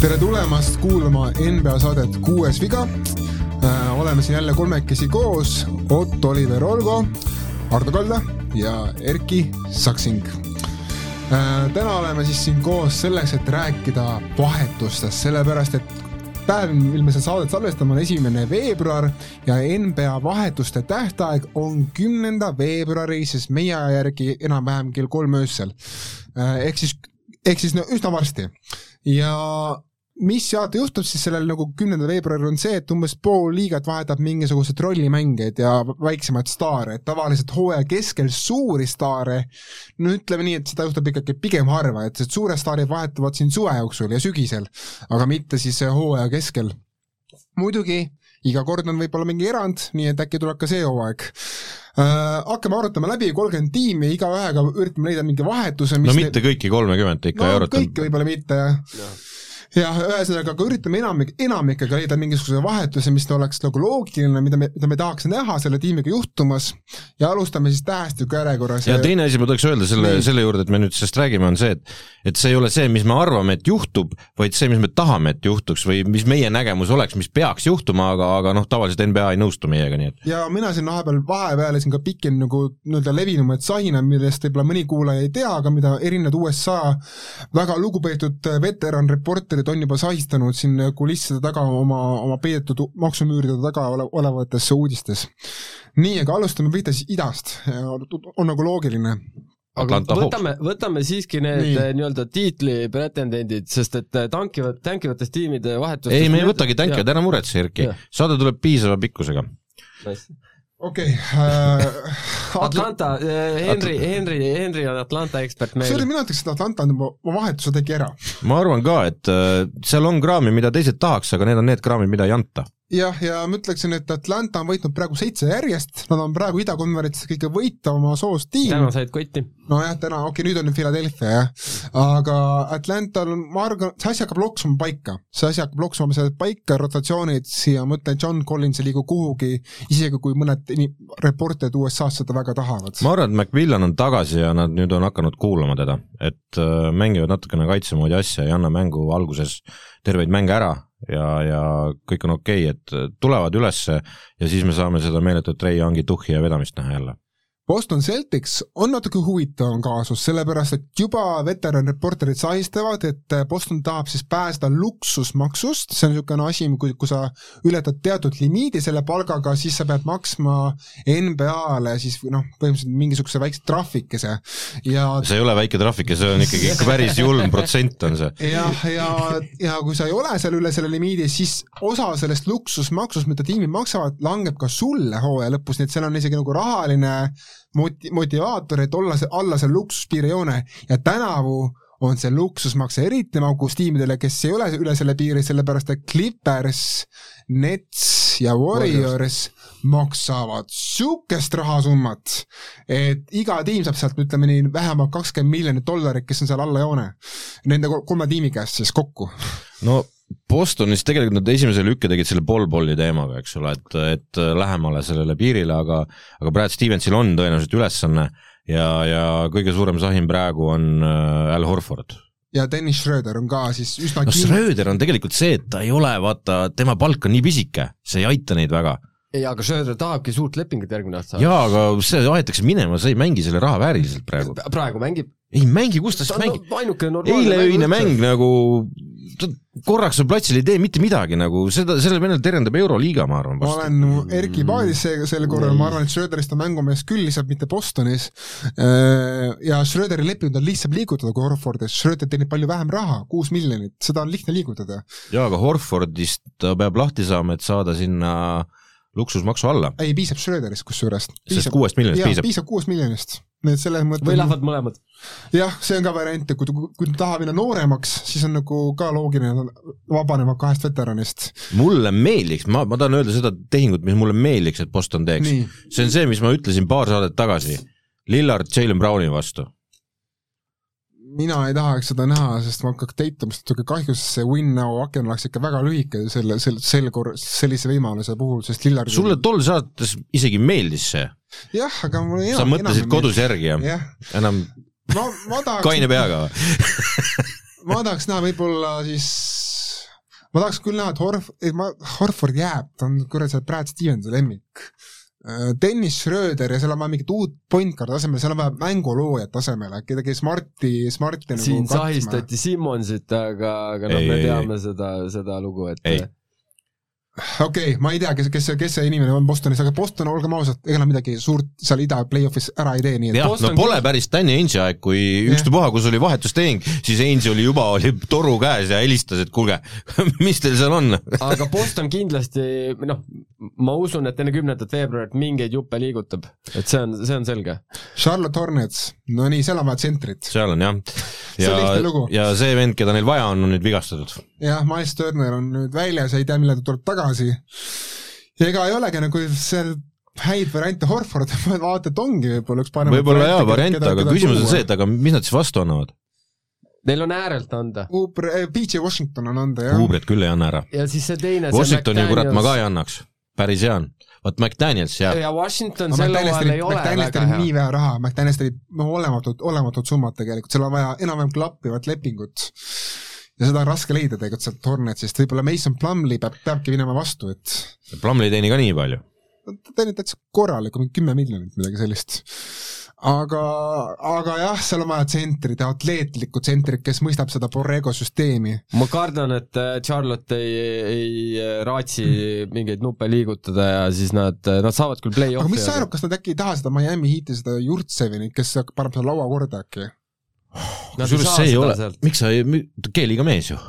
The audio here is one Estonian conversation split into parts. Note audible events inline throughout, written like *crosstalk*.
tere tulemast kuulama NBA saadet Kuues viga äh,. oleme siin jälle kolmekesi koos, Ott Oliver Olgo, Ardo Kalda ja Erki Saksing äh,. täna oleme siis siin koos selleks, et rääkida vahetustest, sellepärast et päev, mil me seda saadet salvestame, on esimene veebruar ja NBA vahetuste tähtaeg on kümnenda veebruari, siis meie aja järgi enam-vähem kell kolm öösel. Ehk siis, ehk siis no üsna varsti ja mis alati juhtub siis sellel nagu kümnendal veebruaril on see, et umbes pool liigat vahetab mingisuguseid rollimängijaid ja väiksemaid staare, et tavaliselt hooaja keskel suuri staare, no ütleme nii, et seda juhtub ikkagi pigem harva, et suured staarid vahetuvad siin suve jooksul ja sügisel, aga mitte siis hooaja keskel. muidugi iga kord on võib-olla mingi erand, nii et äkki tuleb ka see hooaeg äh,. hakkame arutama läbi, kolmkümmend tiimi, igaühega üritame leida mingi vahetuse, no mitte te... kõiki kolmekümmet ikka no, ei arutanud. kõiki võib-olla mitte jah ja jah, ühesõnaga, aga üritame enamik, enamikega leida mingisuguse vahetuse, mis oleks nagu loogiline, mida me, mida me tahaks näha selle tiimiga juhtumas. Ja alustame siis tähestiku järjekorras. ja teine asi ma tahaks öelda selle, selle juurde, et me nüüd sellest räägime, on see, et et see ei ole see, mis me arvame, et juhtub, vaid see, mis me tahame, et juhtuks või mis meie nägemus oleks, mis peaks juhtuma, aga, aga noh, tavaliselt NBA ei nõustu meiega, nii et. Ja mina siin vahepeal, vahepeal siin ka pikin nagu nii-öelda levinumaid saine, millest võib-olla mõni kuulaja ei tea, aga mida erinevad USA väga lugupeetud veteranreporterid ettevõtted on juba sahistanud siin kulisside taga oma, oma peidetud maksumüüride taga ole, olevates uudistes. nii, aga alustame pihta siis idast, on nagu loogiline. Aga võtame, võtame siiski need nii-öelda tiitli pretendendid, sest et tankivad, tankivatest tiimide vahetustest ei, me ei võtagi tankivad, ära muretse, Erki. saade tuleb piisava pikkusega okei okay, äh,. *laughs* Atlanta äh,, Henry, Henry, Henry on Atlanta ekspert meil. sorry, mina ütleks, et Atlanta on juba oma vahetuse tegi ära. ma arvan ka, et äh, seal on kraami, mida teised tahaks, aga need on need kraamid, mida ei anta jah, ja ma ütleksin, et Atlanta on võitnud praegu seitse järjest, nad on praegu idakonverentsis kõige võitavama soost tiim. täna said kotti. nojah, täna, okei okay,, nüüd on Philadelphia jah, aga Atlantal, ma arvan, see asi hakkab loksuma paika, see asi hakkab loksuma seal paika, rotatsioonid ja ma ütlen, John Collins ei liigu kuhugi, isegi kui mõned reporterid USA-s seda väga tahavad. ma arvan, et McMillan on tagasi ja nad nüüd on hakanud kuulama teda, et äh, mängivad natukene kaitse moodi asja, ei anna mängu alguses terveid mänge ära ja, ja kõik on okei okay,, et tulevad ülesse ja siis me saame seda meeletut Ray Youngi tuhhi ja vedamist näha jälle Boston Celtics on natuke huvitavam kaasus, sellepärast et juba veteranreporterid sahistavad, et Boston tahab siis pääseda luksusmaksust, see on niisugune asi, kui, kui sa ületad teatud limiidi selle palgaga, siis sa pead maksma NBA-le siis noh, põhimõtteliselt mingisuguse väikse trahvikese. Ja see ei ole väike trahvike, see on ikkagi ikka päris julm protsent on see. jah, ja, ja, ja kui sa ei ole seal üle selle limiidi, siis osa sellest luksusmaksust, mida tiimid maksavad, langeb ka sulle hooaja lõpus, nii et seal on isegi nagu rahaline moti-, motivaator, et olla see, alla seal luksuspiirijoone ja tänavu on see luksusmaks eriti magus tiimidele, kes ei ole üle selle piiri, sellepärast et Clippers, Nets ja Warriors maksavad niisugust rahasummat, et iga tiim saab sealt, ütleme nii, vähemalt kakskümmend miljonit dollarit, kes on seal alla joone. Nende kolme tiimi käest siis kokku. no Bostonis tegelikult nad esimese lükke tegid selle ball-balli teemaga, eks ole, et, et lähemale sellele piirile, aga aga Brad Stevensil on tõenäoliselt ülesanne ja, ja kõige suurem sahin praegu on äh, Al Horford. ja Dennis Schröder on ka siis üsna no Schröder on tegelikult see, et ta ei ole, vaata, tema palk on nii pisike, see ei aita neid väga ei, aga Schröder tahabki suurt lepingut järgmine aasta. jaa, aga see aetakse minema, sa ei mängi selle raha vääriliselt praegu. praegu mängib. Ei mängi, kus ta siis mängib no,? eileöine mäng nagu korraks seal platsil ei tee mitte midagi nagu, seda, sellele vennale terendab Euroliiga, ma arvan. ma olen Erki paadis seega sel korral, ma arvan, et Schröderist on mängumees küll, lihtsalt mitte Bostonis. Äh, ja Schröderi lepingut on lihtsam liigutada kui Horfordis, Schröder teenib palju vähem raha, kuus miljonit, seda on lihtne liigutada. jaa, aga Horfordist ta peab lahti saama, et saada sinna luksusmaksu alla. ei, piisab Schröderist kusjuures. sest kuuest miljonist piisab? piisab kuuest miljonist et selles mõttes või lähevad mõlemad? jah, see on ka variant, et kui, kui ta tahab minna nooremaks, siis on nagu ka loogiline, vabanema kahest veteranist. mulle meeldiks, ma, ma tahan öelda seda tehingut, mis mulle meeldiks, et Boston teeks. see on see, mis ma ütlesin paar saadet tagasi. Lillard Jalen Browni vastu. mina ei tahaks seda näha, sest ma hakkaks Tatumist natuke kahju, sest see win now aken oleks ikka väga lühike selle, sel, sel korral, sellise võimaluse puhul, sest Lillard sulle tol saates isegi meeldis see jah, aga mul enam sa mõtlesid kodus järgi, jah? Ja.? enam ma, ma tahaks kaine peaga *laughs* ma tahaks näha võib-olla siis ma tahaks küll näha, et Horf-, et ma, Horford jääb, ta on kurat seal Brad Stevensi lemmik. Äh, Dennis Schröder ja seal on vaja mingit uut point guard asemele, seal on vaja mänguloojat asemele, kedagi Smarti, Smarti nagu siin sahistati Simmonsit, aga, aga noh, me teame ei, seda, seda lugu, et ei okei okay,, ma ei tea, kes, kes see, kes see inimene on Bostonis, aga Boston, olgem ausad, ega nad midagi suurt seal ida play-off'is ära ei tee, nii et jah, no pole päris Danny Ainge'i aeg, kui ükstapuha, kus oli vahetustehing, siis Ainge oli juba, oli toru käes ja helistas, et kuulge, *laughs* mis teil seal on? Aga Boston kindlasti, noh, ma usun, et enne kümnendat veebruarit mingeid juppe liigutab, et see on, see on selge. Charlotte Hornets, no nii, seal on vaja tsentrit. seal on jah. ja, ja see vend, keda neil vaja on, on nüüd vigastatud. jah, Miles Turner on nüüd väljas, ei tea, millal ta tuleb tagasi, ega ei olegi nagu seal häid variante, Horford, *laughs* vaata, et ongi võib-olla üks parem võib-olla jaa, variant, aga küsimus on see, et aga mis nad siis vastu annavad? Neil on äärelt anda. Uber, eh, PJ Washington on anda, jah. Ubrit küll ei anna ära. ja siis see teine Washingtoni kurat ma ka ei annaks, päris hea on. vot McDaniels jääb. ja Washington no, sel hooajal ei ole väga hea. nii vähe raha, McDaniels tegi noh, olematud, olematud summad tegelikult, seal on vaja enam-vähem klappivat lepingut ja seda on raske leida tegelikult sealt Hornetsist, võib-olla Mason Plumlee peab, peabki minema vastu, et Plumlee ei teeni ka nii palju? ta teenib täitsa korralikku, mingi kümme miljonit, midagi sellist. Aga, aga jah, seal on vaja tsentrit atleetlikku tsentrit, kes mõistab seda Borrego süsteemi. ma kardan, et äh, Charlotte ei, ei äh, raatsi mingeid nuppe liigutada ja siis nad, äh, nad saavad küll play-off'i. aga mis sa arvad, kas nad äkki ei taha seda Miami Heat'i, seda Jurtsevini, kes paneb seda laua korda äkki? kusjuures see ei ole, miks sa ei, keeliga mees ju.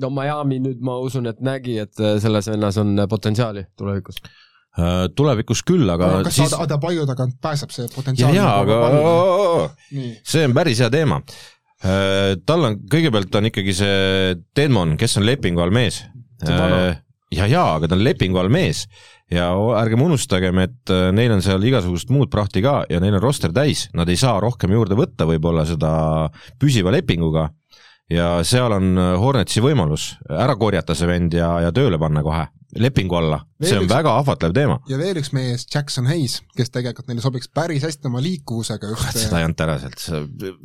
no Miami nüüd ma usun, et nägi, et selles vennas on potentsiaali tulevikus. Tulevikus küll, aga no, kas siis... Adebayo tagant pääseb see potentsiaal? jaa, aga see on päris hea teema. Uh,. tal on, kõigepealt on ikkagi see Denmon, kes on lepingu all mees. Uh, ja, jaa, aga ta on lepingu all mees. Ja ärgem unustagem, et äh, neil on seal igasugust muud prahti ka ja neil on roster täis, nad ei saa rohkem juurde võtta võib-olla seda püsiva lepinguga. Ja seal on äh, Hornetsi võimalus ära korjata see vend ja, ja tööle panna kohe lepingu alla, see on üks, väga ahvatlev teema. ja veel üks mees, Jackson Hayes, kes tegelikult neile sobiks päris hästi oma liikuvusega just seda ei anta ära sealt,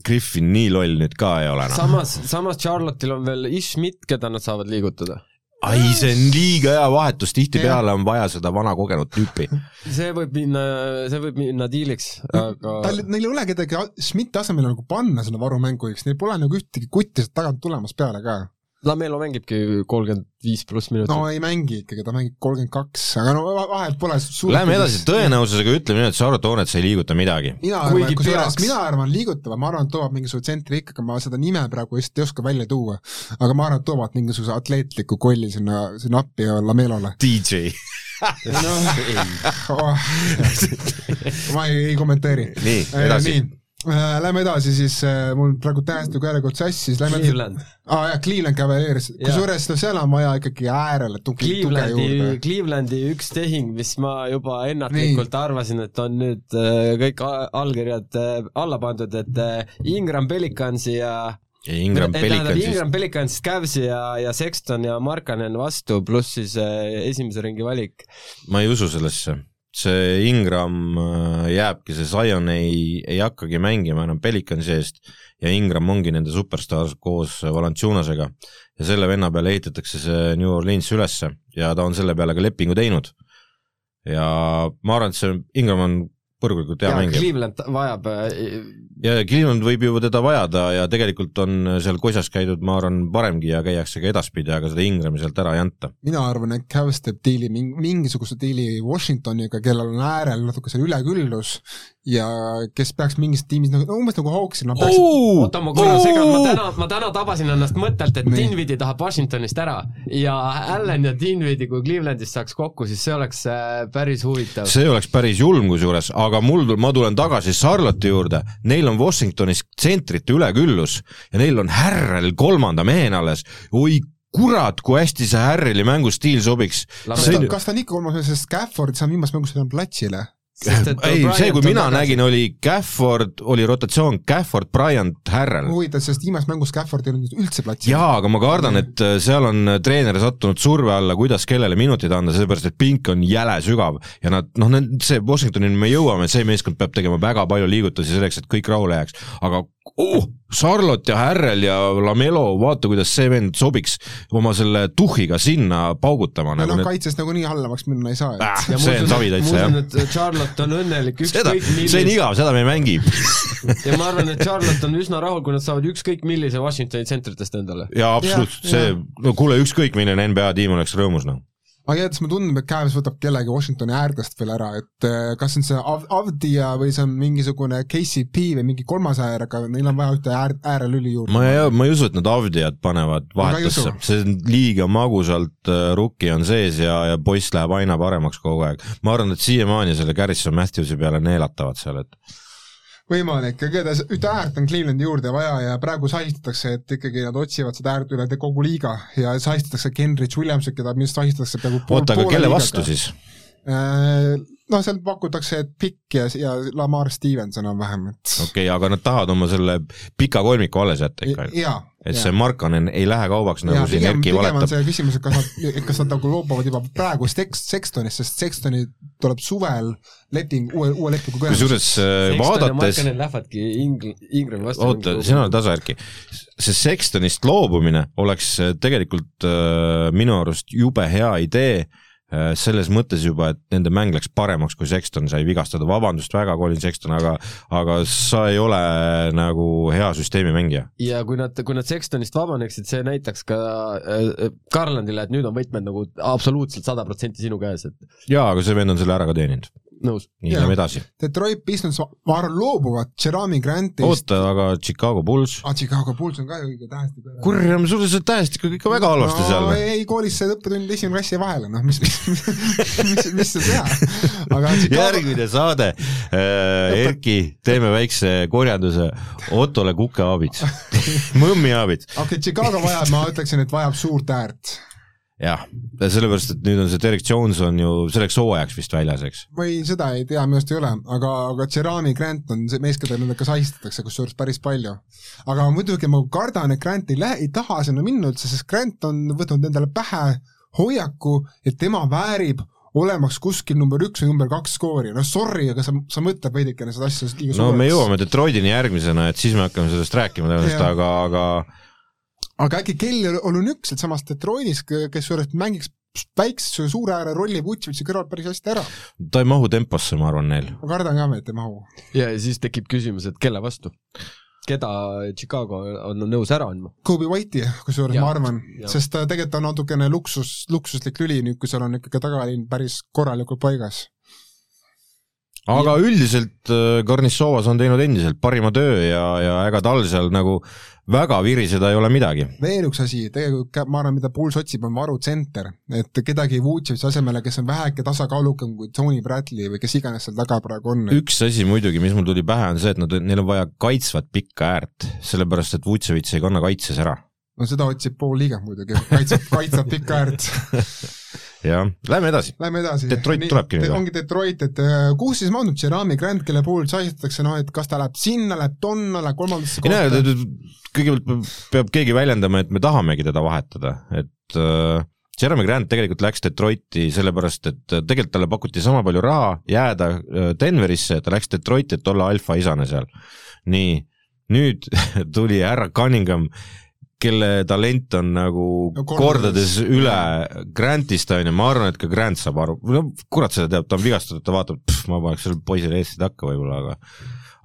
Griffin nii loll nüüd ka ei ole. Noh. samas, samas Charlotte'il on veel Ish Schmidt, keda nad saavad liigutada ai, see on liiga hea vahetus, tihtipeale on vaja seda vana kogenud tüüpi. *laughs* see võib minna, see võib minna diiliks, aga tal, neil ei ole kedagi Schmidti asemele nagu panna sinna varumänguiks, neil pole nagu ühtegi kutti sealt tagant tulemas peale ka Lamelo mängibki kolmkümmend viis pluss minutit. no ei mängi ikkagi, ta mängib kolmkümmend kaks, aga no vahet pole Lähme edasi, tõenäosusega ütleme nii, et Charlotte Hornets ei liiguta midagi. mina arvan, kusjuures mina arvan, liigutavad, ma arvan, et toovad mingisuguse tsentri ikka, aga ma seda nime praegu vist ei oska välja tuua. aga ma arvan, et toovad mingisuguse atleetliku kolli sinna, sinna appi Lamelole. DJ no, *laughs* oh, *laughs* ma ei, ei kommenteeri. nii, edasi lähme edasi siis, äh, mul praegu tähestab järjekord sassis, lähme Cleveland. aa ah, jah, Cleveland Cavaliers, kusjuures no seal on vaja ikkagi äärele tuge, tuge juurde. Clevelandi üks tehing, mis ma juba ennatlikult Nii. arvasin, et on nüüd äh, kõik allkirjad alla pandud, et Ingram Pelicansi ja ja Ingram Pelicansist. Ingram Pelicansist Cavsi ja, ja Sexton ja Markanen vastu, pluss siis esimese ringi valik. ma ei usu sellesse see Ingram äh, jääbki, see Zion ei, ei hakkagi mängima enam Pelicansi eest ja Ingram ongi nende superstaar koos Valanciunasega. ja selle venna peale ehitatakse see New Orleans ülesse ja ta on selle peale ka lepingu teinud. ja ma arvan, et see Ingram on põrgulikult hea mängija. Cleveland vajab äh, ja Cleveland võib ju teda vajada ja tegelikult on seal Kosjas käidud, ma arvan, varemgi ja käiakse ka edaspidi, aga seda Ingrami sealt ära ei anta. mina arvan, et Cavs teeb diili, mingisuguse diili Washingtoniga, kellel on äärel natuke seal üleküllus ja kes peaks mingis tiimis nagu no, umbes nagu Hawksil no, peaks... oota, ma korra segan, ma täna, ma täna tabasin ennast mõttelt, et Dinvidi tahab Washingtonist ära ja Allan ja Dinvidi, kui Clevelandist saaks kokku, siis see oleks äh, päris huvitav. see oleks päris julm kusjuures, aga mul, ma tulen tagasi Charlotte'i juurde, neil on Washingtonis tsentrite üleküllus ja neil on Härrel kolmanda mehena alles, oi kurat, kui hästi see Harreli mängustiil sobiks. kas ta, kas ta on ikka kolmas mees, sest Stafford, see on viimases mängus, ta on platsile *laughs* ei, see, kui mina tagasi. nägin, oli Gafford, oli rotatsioon Gafford, Bryant, Harrel. huvitav, sest viimases mängus Gafford ei olnud üldse platsil. jaa, aga ma kardan, et äh, seal on treener sattunud surve alla, kuidas kellele minutid anda, sellepärast et pink on jäle sügav ja nad noh, see Washingtonini me jõuame, see meeskond peab tegema väga palju liigutusi selleks, et kõik rahule jääks, aga oh, Charlotte ja Harrel ja Lamelo, vaata, kuidas see vend sobiks oma selle tuhhiga sinna paugutama. no nagu noh, kaitses nagunii halvemaks minna ei saa äh,. see on savi täitsa, jah. et Charlotte on õnnelik *laughs* ükskõik millise see on igav, seda me ei mängi *laughs* ja ma arvan, et Charlotte on üsna rahul, kui nad saavad ükskõik millise Washingtoni tsentritest endale. jaa, absoluutselt, see, no kuule, ükskõik milline NBA tiim oleks rõõmus, noh aga igatahes mulle tundub, et Cavs võtab kellegi Washingtoni äärtest veel ära, et eh, kas on see Av-, Avdia või see on mingisugune KCP või mingi kolmas äär, aga neil on vaja ühte äär, äärelüli juurde. ma ei, ma ei usu, et nad Avdiat panevad vahetusse, see on liiga magusalt, eh, rukki on sees ja, ja poiss läheb aina paremaks kogu aeg. ma arvan, et siiamaani selle Garrison Matthewsi peale neelatavad seal, et võimalik, igatahes ühte äärt on Clevelandi juurde vaja ja praegu sahistatakse, et ikkagi nad otsivad seda äärt üle kogu liiga ja sahistatakse Kenrich Williamsit, keda minu arust sahistatakse peaaegu pool, oota, aga kelle liigaga. vastu siis? Äh, noh, seal pakutakse, et Pikk ja, ja Lamar Stevens enam-vähem, et okei okay,, aga nad tahavad oma selle pika kolmiku alles jätta ikka? jaa, et see Markanen ei lähe kaubaks, nagu ja, siin Erki valetab. see küsimus, et kas nad, kas nad nagu loobuvad juba praegu Sex-, Sextonist, sest Sextoni tuleb suvel leping, uue, uue lepingu kusjuures äh, vaadates lähevadki Ing-, Ingrami vastu oota, sina oled tasa, Erki. see Sextonist loobumine oleks äh, tegelikult äh, minu arust jube hea idee Äh, selles mõttes juba, et nende mäng läks paremaks, kui Sexton sai vigastada, vabandust väga, Colin Sexton, aga aga sa ei ole nagu hea süsteemi mängija. ja kui nad, kui nad Sextonist vabaneksid, see näitaks ka äh, Garlandile, et nüüd on võtmed nagu absoluutselt sada protsenti sinu käes, et jaa, aga see vend on selle ära ka teeninud nõus. nii, lähme edasi. Detroit Pistons, ma arvan, loobuvad Jerami Grantist. oota, aga Chicago Bulls? aa, ah, Chicago Bulls on ka ju õige tähestik. kurjam, sul see tähestik on ikka väga halvasti no, seal. ei, koolis sai õppetund esimene klass jäi vahele, noh, mis, *laughs* mis, mis, mis sa teha. aga *laughs* Chicago... järgmine saade äh,, Erki, teeme väikse korjanduse Ottole kukeaabits *laughs* mõmmiaabits. okei okay,, Chicago vajab, ma ütleksin, et vajab suurt äärt jah, sellepärast, et nüüd on see Derek Jones on ju selleks hooajaks vist väljas, eks? või seda ei tea, minu arust ei ole, aga, aga Jerami Grant on see mees, keda nendega sahistatakse, kusjuures päris palju. aga muidugi ma kardan, et Grant ei lähe, ei taha sinna minna üldse, sest Grant on võtnud endale pähe hoiaku, et tema väärib olemaks kuskil number üks või number kaks skoori, no sorry, aga sa, sa mõtled veidikene seda asja liiga no suureks. me jõuame Detroitini järgmisena, et siis me hakkame sellest rääkima tõenäoliselt, aga, aga aga äkki Kelly Olunük sealsamas Detroitis, kes juures mängiks väikse suure ääre rolli Vutševitši kõrval päris hästi ära. ta ei mahu temposse, ma arvan, neil. ma kardan ka, et ei mahu. ja siis tekib küsimus, et kelle vastu? keda Chicago on nõus ära andma? Kobe White'i, kusjuures ma arvan, sest ta tegelikult on natukene luksus, luksuslik lüli nüüd, kui seal on ikkagi tagaliin päris korralikult paigas aga ja. üldiselt Garnissovas äh, on teinud endiselt parima töö ja, ja ega tal seal nagu väga viriseda ei ole midagi. veel üks asi, tegelikult ma arvan, mida Puls otsib, on varutsenter, et kedagi Vutševitši asemele, kes on väheke tasakaalukam kui Tony Bradley või kes iganes seal taga praegu on. üks asi muidugi, mis mul tuli pähe, on see, et nad, neil on vaja kaitsvat pikka äärt, sellepärast et Vutševitš ei kanna kaitses ära. no seda otsib pool liiget muidugi, kaitsvat, kaitsvat pikka äärt *laughs* jah, lähme edasi. Lähme edasi. Detroit tulebki nüüd ongi Detroit, et äh, kuhu siis maandub Jerami Grant, kelle puhul sahistatakse, noh, et kas ta läheb sinna, läheb tonna, läheb kolmandasse kohta? kõigepealt peab keegi väljendama, et me tahamegi teda vahetada, et äh, Jeremy Grant tegelikult läks Detroiti sellepärast, et äh, tegelikult talle pakuti sama palju raha jääda äh, Denverisse, ta läks Detroiti, et olla alfaisane seal. nii, nüüd *laughs* tuli härra Cunningham kelle talent on nagu no, kordades, kordades üle Grantist, on ju, ma arvan, et ka Grant saab aru, no kurat seda teab, ta on vigastatud, ta vaatab, ma paneks sellele poisile Eestit hakka võib-olla, aga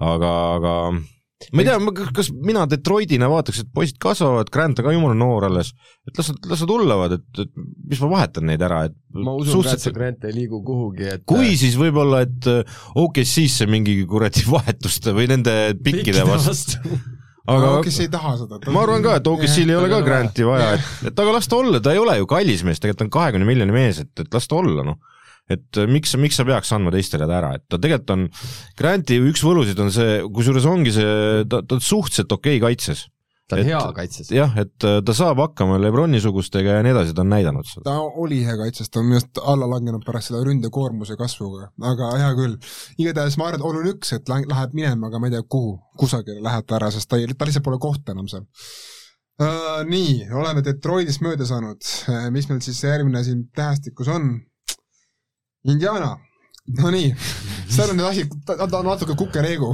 aga, aga ma ei tea, kas mina Detroitina vaataks, et poisid kasvavad, Grant on ka jumala noor alles, et las nad, las nad hullavad, et, et mis ma vahetan neid ära, et ma usun suhteliselt... ka, et see Grant ei liigu kuhugi, et kui, siis võib-olla, et OKC-sse mingi kuradi vahetuste või nende pikkide vastu *laughs* aga OKC ei taha seda. ma arvan ka, et OKC-l ei ole ka Granti vaja, et, et aga las ta olla, ta ei ole ju kallis mees, tegelikult on kahekümne miljoni mees, et, et las ta olla, noh. et miks, miks sa peaks andma teistele ta ära, et ta tegelikult on, Granti üks võlusid on see, kusjuures ongi see, ta, ta on suhteliselt okei okay kaitses ta on Et- hea kaitses. jah, et äh, ta saab hakkama Lebroni sugustega ja nii edasi, ta on näidanud seda. ta oli hea kaitses, ta on minu arust alla langenud pärast seda ründekoormuse kasvuga, aga hea küll. igatahes ma arvan, et oluline üks, et lä- läheb minema, aga ma ei tea, kuhu, kusagile läheb ta ära, sest ta ei, ta lihtsalt pole kohta enam seal uh,. nii, oleme Detroitist mööda saanud, mis meil siis järgmine siin tähestikus on? Indiana, no nii, seal on nüüd asi, ta on natuke kukereegu,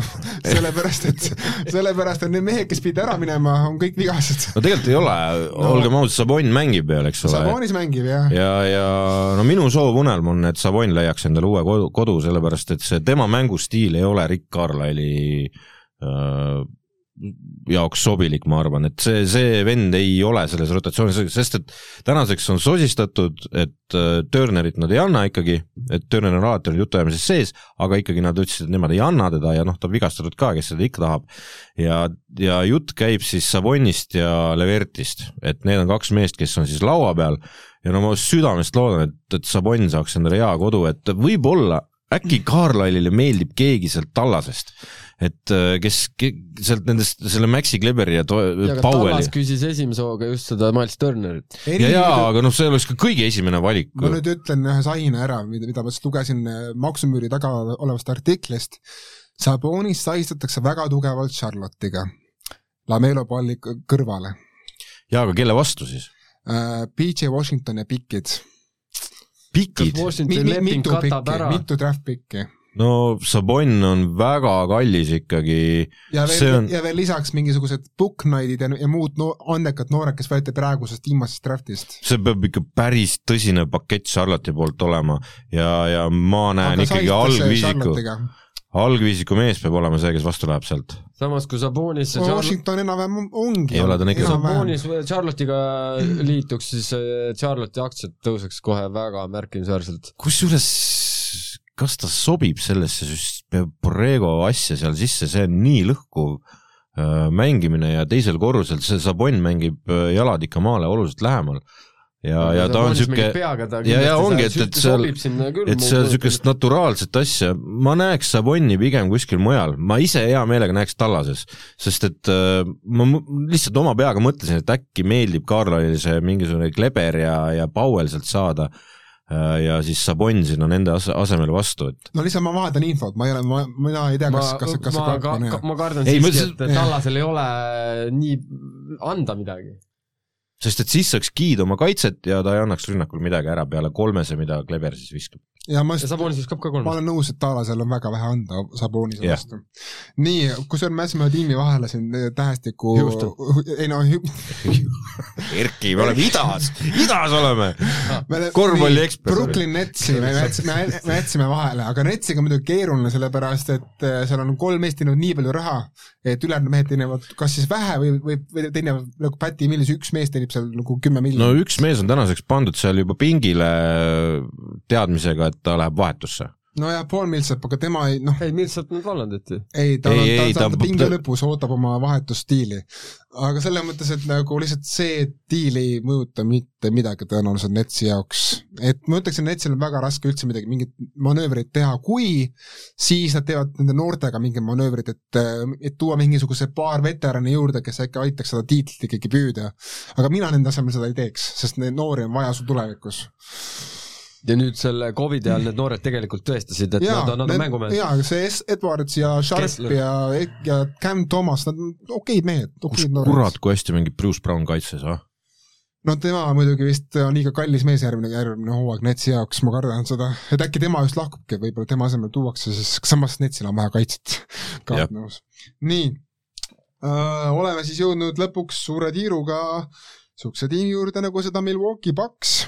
sellepärast et, sellepärast et need mehed, kes pidid ära minema, on kõik vigased. no tegelikult ei ole no., olgem ausad, Sabon mängib veel, eks ole. Sabonis mängib jah ja., ja, no minu soovunelm on, et Savon leiaks endale uue kodu, kodu, sellepärast et see tema mängustiil ei ole Rick Carlisle'i äh, jaoks sobilik, ma arvan, et see, see vend ei ole selles rotatsioonis, sest et tänaseks on sosistatud, et äh, Turnerit nad ei anna ikkagi, et Turner on alati olnud jutuajamises sees, aga ikkagi nad ütlesid, et nemad ei anna teda ja noh, ta on vigastatud ka, kes seda ikka tahab. ja, ja jutt käib siis Savonist ja Levertist, et need on kaks meest, kes on siis laua peal. Ja no ma südamest loodan, et, et Sabon saaks endale hea kodu, et võib-olla äkki Carlisle'ile meeldib keegi sealt tallasest, et äh, kes ke, sealt nendest, selle Maxi Kleberi ja, ja Powelli küsis esimese hooga just seda Miles Turnerit. ja, ja, aga noh, see oleks ka kõige esimene valik. ma nüüd ütlen ühe saina ära, mida, mida ma just lugesin äh, maksumüüri taga olevast artiklist. Sabonis sahistatakse väga tugevalt Charlotte'iga, Lamelo palli kõrvale. ja, aga kelle vastu siis? PJ Washington ja pikid. pikid? Mitu pikki, mitu draft pikki. No Sabon on väga kallis ikkagi, ja veel on-, ja veel lisaks mingisugused book night'id ja, ja muud no, andekad noored, kes võeti praegusest viimasest draftist. see peab ikka päris tõsine pakett Charlotte'i poolt olema ja, ja ma näen Aga ikkagi algviisiku, algviisiku mees peab olema see, kes vastu läheb sealt. samas kui Sabonis ja Charlotte Washington enam-vähem ongi. Ei ole, ta on ikka- Sabonis Charlotte'iga liituks, siis äh, Charlotte'i aktsiad tõuseks kohe väga märkimisväärselt. kusjuures, kas ta sobib sellesse Borrego asja seal sisse, see on nii lõhkuv äh, mängimine ja teisel korrusel see Sabon mängib äh, jalad ikka maale oluliselt lähemal. ja, ja ta on sihuke, ja- ja ongi, et- et seal- et see on niisugust naturaalset asja, ma näeks Saboni pigem kuskil mujal, ma ise hea meelega näeks Tallases, sest et äh, ma lihtsalt oma peaga mõtlesin, et äkki meeldib Carlisle'ile see mingisugune Kleber ja, ja Powell sealt saada ja siis Sabon sinna nende as- asemele vastu, et no lihtsalt ma vahetan infot, ma ei ole, ma, mina ei tea, ma kas, kas, kas see ma, kaup ka, on ka, hea. ma kardan Ei, siiski, et Tallasel ei ole nii anda midagi. Sest et siis saaks Giid oma kaitset ja ta ei annaks rünnakul midagi ära peale kolmese, mida Kleber siis viskab. ja ma ja Sabonis viskab ka ma kolm. olen nõus, et Taalasel on väga vähe anda Sabonise Jah. vastu. nii, kusjuures me jätsime tiimi vahele siin eh, tähestiku *laughs* ei no, *laughs* Erki, me oleme idas, idas oleme. *laughs* me Korvpalliekspert. Brooklyn Netsi me jätsime, me jätsime vahele, aga Netsiga on muidugi keeruline, sellepärast et eh, seal on kolm meest teeninud nii palju raha, et ülejäänud mehed teenivad kas siis vähe või, või, või teenivad nagu Päti Millis, üks mees teenib seal nagu kümme no miljonit. üks mees on tänaseks pandud seal juba pingile teadmisega, et ta läheb vahetusse. nojah, Paul Millsap, aga tema ei, noh, ei, Millsap nüüd vallandati. ei, ta Ei, on, ta ta- on pinge ta- lõpus, ootab oma vahetusstiili. aga selles mõttes, et nagu lihtsalt see diil ei mõjuta mitte midagi tõenäoliselt Netsi jaoks. et ma ütleksin, Netsil on väga raske üldse midagi, mingit manöövrit teha, kui siis nad teevad nende noortega mingit manöövrit, et, et tuua mingisuguse paar veterani juurde, kes äkki aitaks seda tiitlit ikkagi püüda. aga mina nende asemel seda ei teeks, sest neid noori on vaja sul tulevikus. Ja nüüd selle Covidi ajal need noored tegelikult tõestasid, et nad on, nad on mängumehed. jaa, see S. Edwards ja Sharp Kessler. ja, ja Cam Thomas, nad on okeid mehed, okeid noored. kurat, kui hästi mängib Bruce Brown kaitses, ah? no tema muidugi vist on liiga kallis mees järgmine, järgmine hooaeg Netsi jaoks, ma kardan seda, et äkki tema just lahkubki, võib-olla tema asemel tuuakse, siis samas Netsil on vaja kaitset. *laughs* ka nõus. nii äh,, oleme siis jõudnud lõpuks suure tiiruga niisuguse tiimi juurde nagu seda Milwaukee Bucks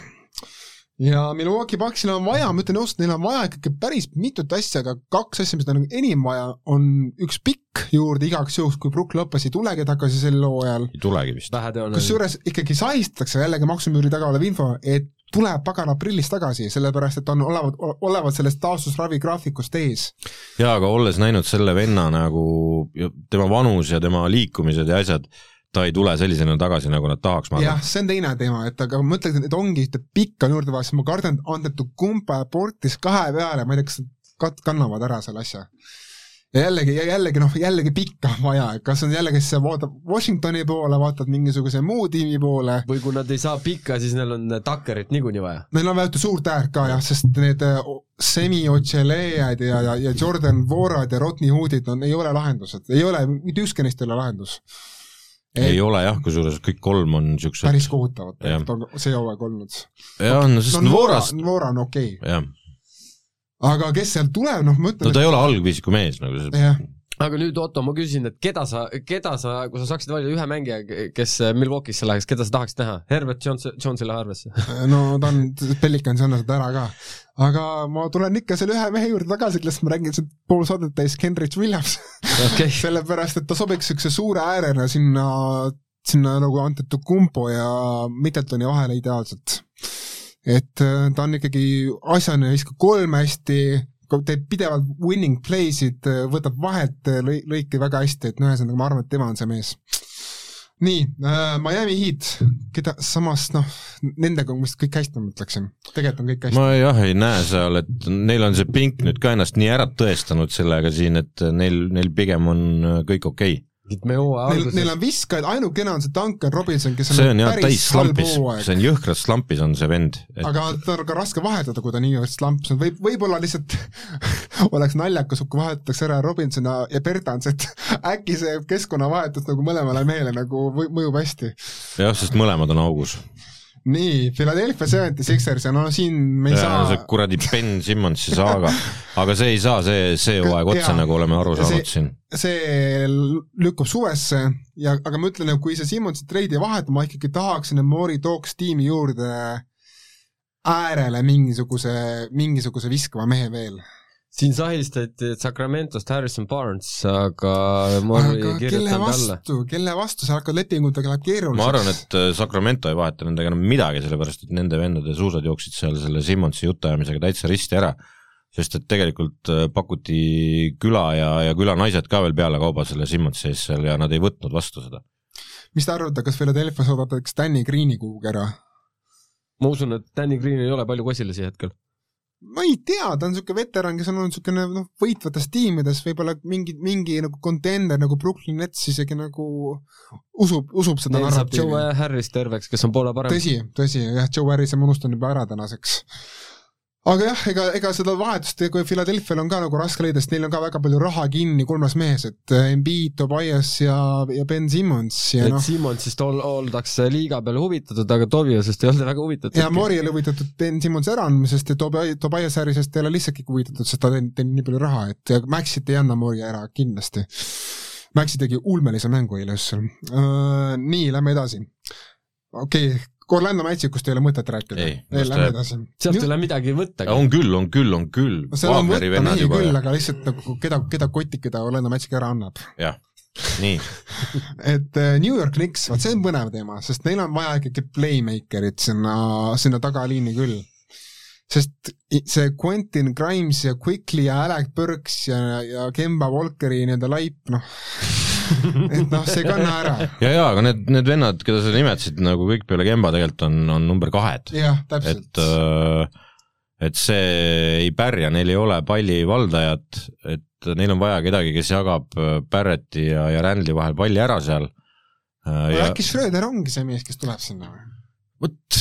ja Milwaukee Bucksil on vaja, ma ütlen ausalt, neil on vaja ikkagi päris mitut asja, aga kaks asja, mis neil on enim vaja, on üks pikk juurde igaks juhuks, kui Brook Lopez ei tulegi tagasi sel hooajal, ei tulegi vist. kusjuures ikkagi sahistatakse jällegi maksumüüri taga olev info, et tuleb pagan aprillis tagasi, sellepärast et on olevat, olevat sellest taastusravi graafikust ees. jaa, aga olles näinud selle venna nagu tema vanus ja tema liikumised ja asjad, ta ei tule sellisena tagasi, nagu nad tahaks, ma jah arvan., see on teine teema, et aga ma mõtlen, et ongi ühte pikka juurde vaja, sest ma kardan, et Andetu kumba ja Portis kahe peale, ma ei tea, kas nad kat-, kannavad ära selle asja. ja jällegi, jällegi noh, jällegi pikka on vaja, kas on jällegi, kas sa vaatad Washingtoni poole, vaatad mingisuguse muu tiimi poole. või kui nad ei saa pikka, siis neil on Tuckerit niikuinii vaja. Neil on vaja ühte suurt äärt ka jah, sest need äh, Semi Ocelejad ja, ja, ja Jordan Vorad ja Rodney Hoodid on, ei ole lahendused, ei ole, mitte ükski neist ei ole lahendus. Ei. Ole jah, kusjuures kõik kolm on niisugused päris kohutavad tegelikult on see hooaeg olnud. jah, no sest no, Vorast Vora on okei. Okay.. aga kes sealt tuleb, noh ma ütlen no ta et... ei ole algviisiku mees nagu see jah aga nüüd Otto, ma küsin, et keda sa, keda sa, kui sa saaksid valida ühe mängija, kes Milwaukee'sse läheks, keda sa tahaksid näha? Herbert Jones, Jones'i läheb arvesse *laughs* no ta on, Pelicansi on seda ära ka. aga ma tulen ikka selle ühe mehe juurde tagasi, kellest ma räägin siin pool saadet täis, Kenrich Williams okay. *laughs* sellepärast, et ta sobiks niisuguse suure äärena sinna, sinna nagu Antetokounmpo ja Middletoni vahele ideaalselt et äh, ta on ikkagi asjane, viskab kolm hästi, teeb pidevalt winning play'sid, äh, võtab vahet äh, lõi-, lõike väga hästi, et no ühesõnaga ma arvan, et tema on see mees. nii äh,, Miami Heat, keda samas noh, nendega on vist kõik hästi, ma ütleksin, tegelikult on kõik hästi. ma jah ei näe seal, et neil on see pink nüüd ka ennast nii ära tõestanud sellega siin, et neil, neil pigem on kõik okei okay me hooaja alguses Neil on viskajad, ainukene on see Duncan Robinson, kes on see on jah täis slampis, see on jõhkralt slampis on see vend et.... aga ta on ka raske vahetada, kui ta niivõrd slampis on, võib, võib-olla lihtsalt *laughs* oleks naljakas, kui vahetatakse ära Robinson ja, ja Bertans, et *laughs* äkki see keskkonnavahetus nagu mõlemale mehele nagu mõjub hästi. jah, sest mõlemad on augus nii, Philadelphia Seventy Sixers ja no siin me ei ja, saa see kuradi Ben Simmonsi saaga, *laughs* aga see ei saa see, see hooaeg otsa, nagu oleme aru saanud siin. see lükkub suvesse ja, aga ma ütlen, et kui see Simmonsi treidi vahetab, ma ikkagi tahaksin, et Mori tooks tiimi juurde äärele mingisuguse, mingisuguse viskava mehe veel siin sa helistati Sacramentost Harrison Barnes, aga ma aga ei kirjutanud alla. kelle vastu, sa hakkad lepingutega läheb keeruliseks. ma arvan, et äh, Sacramento ei vaheta nendega enam midagi, sellepärast et nende vendade suusad jooksid seal selle Simmonsi jutuajamisega täitsa risti ära. sest et tegelikult äh, pakuti küla ja, ja külanaised ka veel peale kauba selle Simmonsi ees seal ja nad ei võtnud vastu seda. mis te arvate, kas Philadelphia saadab näiteks Danny Greeni kuhugi ära? ma usun, et Danny Green ei ole palju kosilasi hetkel ma ei tea, ta on niisugune veteran, kes on olnud niisugune noh, võitvates tiimides, võib-olla mingi, mingi nagu contender nagu Brooklyn Nets isegi nagu usub, usub seda Neil narratiivi. Joe Harris terveks, kes on poole parem. tõsi, tõsi, jah, Joe Harrise ma unustan juba ära tänaseks aga jah, ega, ega seda vahetust, kui Philadelphia'l on ka nagu raske leida, sest neil on ka väga palju raha kinni kolmas mees, et äh, Embiid, Tobias ja, ja Ben Simmons ja noh. Simmonsist ol-, oldakse liiga peale huvitatud, aga Tobiasest ei olda väga huvitatud. ja Mori ole huvitatud Ben Simmonsi äraandmisest ja Tobi-, Tobias Harrisest ei ole lihtsaltki huvitatud, sest ta teenib, teenib nii palju raha, et Maxit ei anna Mori ära kindlasti. Maxi tegi ulmelise mängu eile uh,. Nii, lähme edasi. okei okay,, Orlando Magicust ei ole mõtet rääkida. ei, lähme edasi. sealt ei ole midagi võtta. on küll, on küll, on küll. no seal on võtta mehi küll, aga lihtsalt nagu keda, keda kotikida Orlando Magic ära annab. jah, nii *laughs* et äh, New York Knicks, vot see on põnev teema, sest neil on vaja ikkagi playmaker'it sinna, sinna tagaliini küll sest see Quentin Grimes ja Quickly ja Alec Burks ja, ja Kemba Walkeri nii-öelda laip, noh *laughs* et noh, see ei kanna ära. ja, ja aga need, need vennad, keda sa nimetasid nagu kõik peale Kemba tegelikult on, on number kahed. jah, täpselt. et äh, et see ei pärja, neil ei ole palli valdajat, et neil on vaja kedagi, kes jagab äh, Barretti ja, ja Randli vahel palli ära seal. Äh, äkki Schröder ongi see mees, kes tuleb sinna või? Vot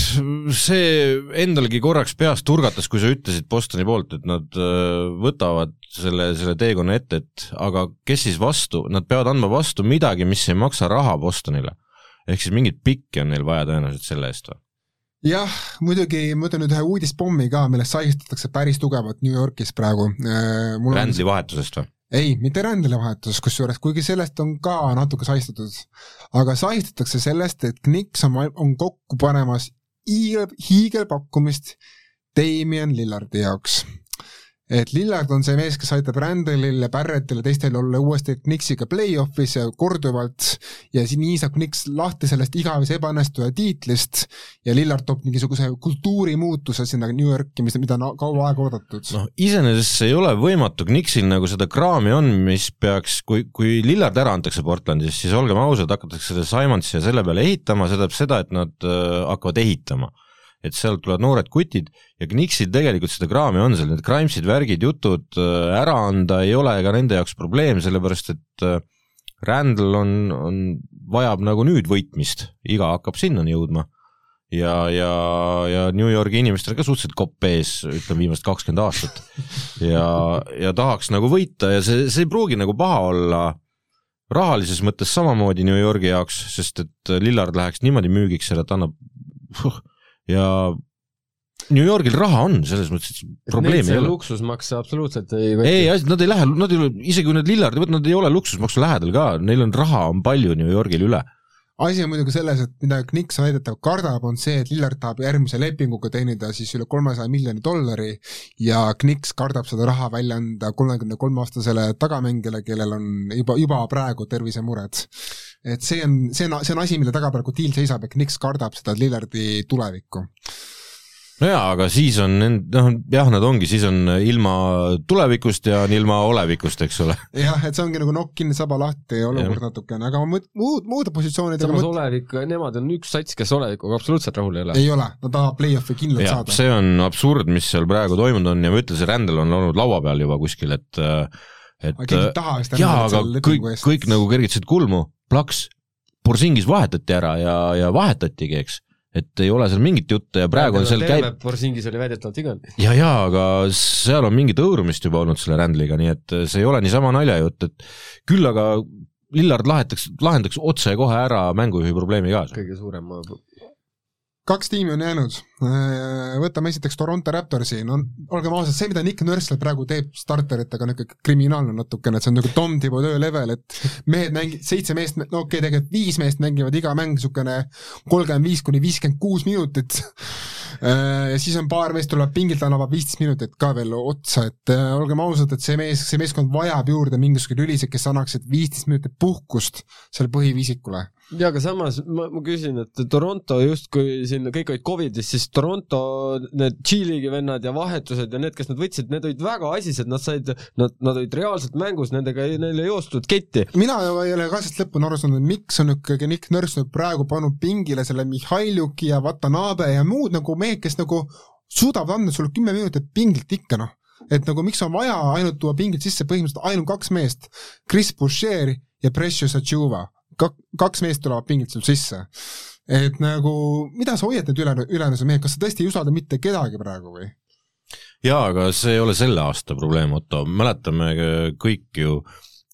see endalgi korraks peas turgatas, kui sa ütlesid Bostoni poolt, et nad äh, võtavad selle, selle teekonna ette, et aga kes siis vastu, nad peavad andma vastu midagi, mis ei maksa raha Bostonile. ehk siis mingit pikki on neil vaja tõenäoliselt selle eest või? jah, muidugi ma ütlen nüüd ühe uudispommi ka, millest sahistatakse päris tugevalt New Yorgis praegu. Äh, Rändli vahetusest või? Ei, mitte rändelevahetus, kusjuures, kuigi sellest on ka natuke sahistatud, aga sahistatakse sellest, et Knicks on, on kokku panemas hiigelpakkumist Damien Lillardi jaoks et Lillard on see mees, kes aitab Randallil ja Barrettil ja teistel olla uuesti Knicksiga play-off'is ja korduvalt. Ja siin nii saab Knicks lahti sellest igavese ebaõnnestuja tiitlist. Ja Lillard toob mingisuguse kultuurimuutuse sinna New Yorki, mis, mida on kaua aega oodatud. noh, iseenesest see ei ole võimatu, Knicksil nagu seda kraami on, mis peaks, kui, kui Lillard ära antakse Portlandis, siis olgem ausad, hakatakse selle Simonsi ja selle peale ehitama, see tähendab seda, et nad äh, hakkavad ehitama et sealt tulevad noored kutid ja Knicksil tegelikult seda kraami on seal, need crimes'id, värgid, jutud äh, ära anda ei ole ka nende jaoks probleem, sellepärast et äh, Randall on, on, vajab nagu nüüd võitmist, iga hakkab sinnani jõudma. Ja, ja, ja New Yorgi inimestel ka suhteliselt kopp ees, ütleme viimased kakskümmend aastat. ja, ja tahaks nagu võita ja see, see ei pruugi nagu paha olla rahalises mõttes samamoodi New Yorgi jaoks, sest et Lillard läheks niimoodi müügiks et annab ja New Yorgil raha on, selles mõttes, et probleemi ei ole. luksusmakse absoluutselt ei võta. ei, nad ei lähe, nad ei ole, isegi kui nad Lillardi võtavad, nad ei ole luksusmaksu lähedal ka, neil on raha on palju New Yorgil üle asi on muidugi selles, et mida Knicks väidetavalt kardab, on see, et Lillard tahab järgmise lepinguga teenida siis üle kolmesaja miljoni dollari ja Knicks kardab seda raha välja anda kolmekümne kolme aastasele tagamängijale, kellel on juba, juba praegu tervisemured. Et see on, see on, see on asi, mille taga praegu diil seisab ja Knicks kardab seda Lillardi tulevikku no jaa, aga siis on, noh jah, nad ongi, siis on ilma tulevikust ja on ilma olevikust, eks ole. jah, et see ongi nagu nokk kinni, saba lahti olukord natukene, aga muud, muud, muude positsioonidega samas mõt... olevik, nemad on üks sats, kes olevikuga absoluutselt rahul ei ole. ei ole, nad tahavad play-off'i kindlalt ja, saada. see on absurd, mis seal praegu toimunud on ja ma ütlen, see rändel on olnud laua peal juba kuskil, et et aga keegi ei taha vist jaa, aga kõik, kõik nagu kergitasid kulmu, plaks, Borsingis vahetati ära ja, ja vahetatigi, eks et ei ole seal mingit juttu ja praegu ja, on seal käib Borsingis oli väidetavalt vigane. ja, ja aga seal on mingit hõõrumist juba olnud selle Randliga, nii et see ei ole niisama naljajutt, et küll aga Lillard lahendaks, lahendaks otsekohe ära mängujuhi probleemi ka. kõige suurem kaks tiimi on jäänud, äh, võtame esiteks Toronto Raptorsi, no olgem ausad, see, mida Nick Nurse praegu teeb starteritega, on niisugune kriminaalne natukene, et see on nagu Tom Thibodeau level, et mehed mängi-, seitse meest, no okei okay,, tegelikult viis meest mängivad iga mäng niisugune kolmkümmend viis kuni viiskümmend kuus minutit. Äh, ja siis on paar meest tulevad pingilt, annavad viisteist minutit ka veel otsa, et äh, olgem ausad, et see mees, see meeskond vajab juurde mingisuguseid lülisid, kes annaksid viisteist minutit puhkust selle põhiviisikule ja aga samas ma, ma küsin, et Toronto justkui siin kõik olid Covidis, siis Toronto need G-liigi vennad ja vahetused ja need, kes nad võtsid, need olid väga asised, nad said, nad, nad olid reaalselt mängus, nendega ei, neil ei joostud ketti. mina ei ole ka sellest lõpuni aru saanud, miks on ikkagi Nick Nurse nüüd praegu pannud pingile selle Mihhailjuki ja Watanabe ja muud nagu mehed, kes nagu suudavad anda sulle kümme minutit pingilt ikka noh. Et nagu miks on vaja ainult tuua pingilt sisse põhimõtteliselt ainult kaks meest, Chris Boucher ja Precious Achuva kak-, kaks meest tulevad pingilt sul sisse. et nagu, mida sa hoiad need üle, ülejäänud mehed, kas sa tõesti ei usalda mitte kedagi praegu või? jaa, aga see ei ole selle aasta probleem, Otto, mäletame kõik ju,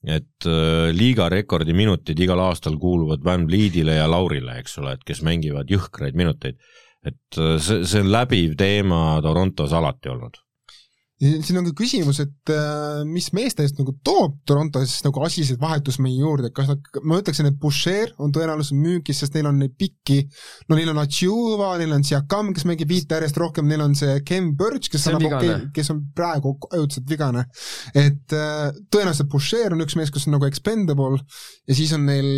et äh, liiga rekordi minutid igal aastal kuuluvad Van Vlietile ja Laurile, eks ole, et kes mängivad jõhkraid minuteid. et äh, see, see on läbiv teema Torontos alati olnud siin on ka küsimus, et äh, mis meeste eest nagu toob Toronto siis nagu asiseid vahetusmehi juurde, kas nad, ma ütleksin, et Boucher on tõenäoliselt müügis, sest neil on neid pikki, no neil on Achiuva, neil on Siakam, kes mängib viite järjest rohkem, neil on see Ken Burch, kes on, on nagu, kes on praegu ajutiselt vigane. et äh, tõenäoliselt Boucher on üks mees, kes on nagu expendable ja siis on neil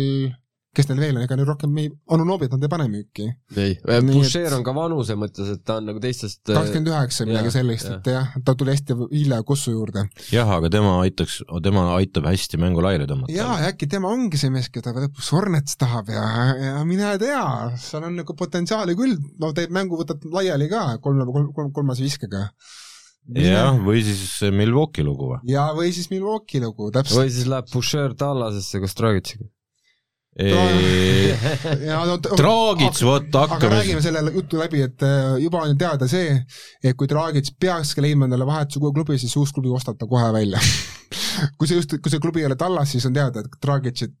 kes neil veel on, ega neil rohkem ei, Anunobit nad ei pane müüki. ei, Boucher et... on ka vanuse mõttes, et ta on nagu teistest äh, kakskümmend üheksa, midagi sellist, et jah, ta tuli hästi hilja Kossu juurde. jah, aga tema aitaks, tema aitab hästi mängu laiali tõmmata. jaa, ja äkki tema ongi see mees, keda lõpuks Hornets tahab ja, ja mine tea, seal on nagu potentsiaali küll, no teeb mängu, võtad laiali ka kolme, kolm, kolm, kolmase viskega jah, või siis Milwaukee lugu või? jaa, või siis Milwaukee lugu, täpselt. või siis läheb Boucher Tallasesse koos Dragiciga *laughs* no, Draagits, vot hakkame. aga räägime selle jutu läbi, et äh, juba on teada see, et kui Draagits peakski leidma endale vahetuse uue klubi, siis uus klubi ostab ta kohe välja *laughs* kui see just, kui see klubi ei ole Tallas, siis on teada, et Draagitsit,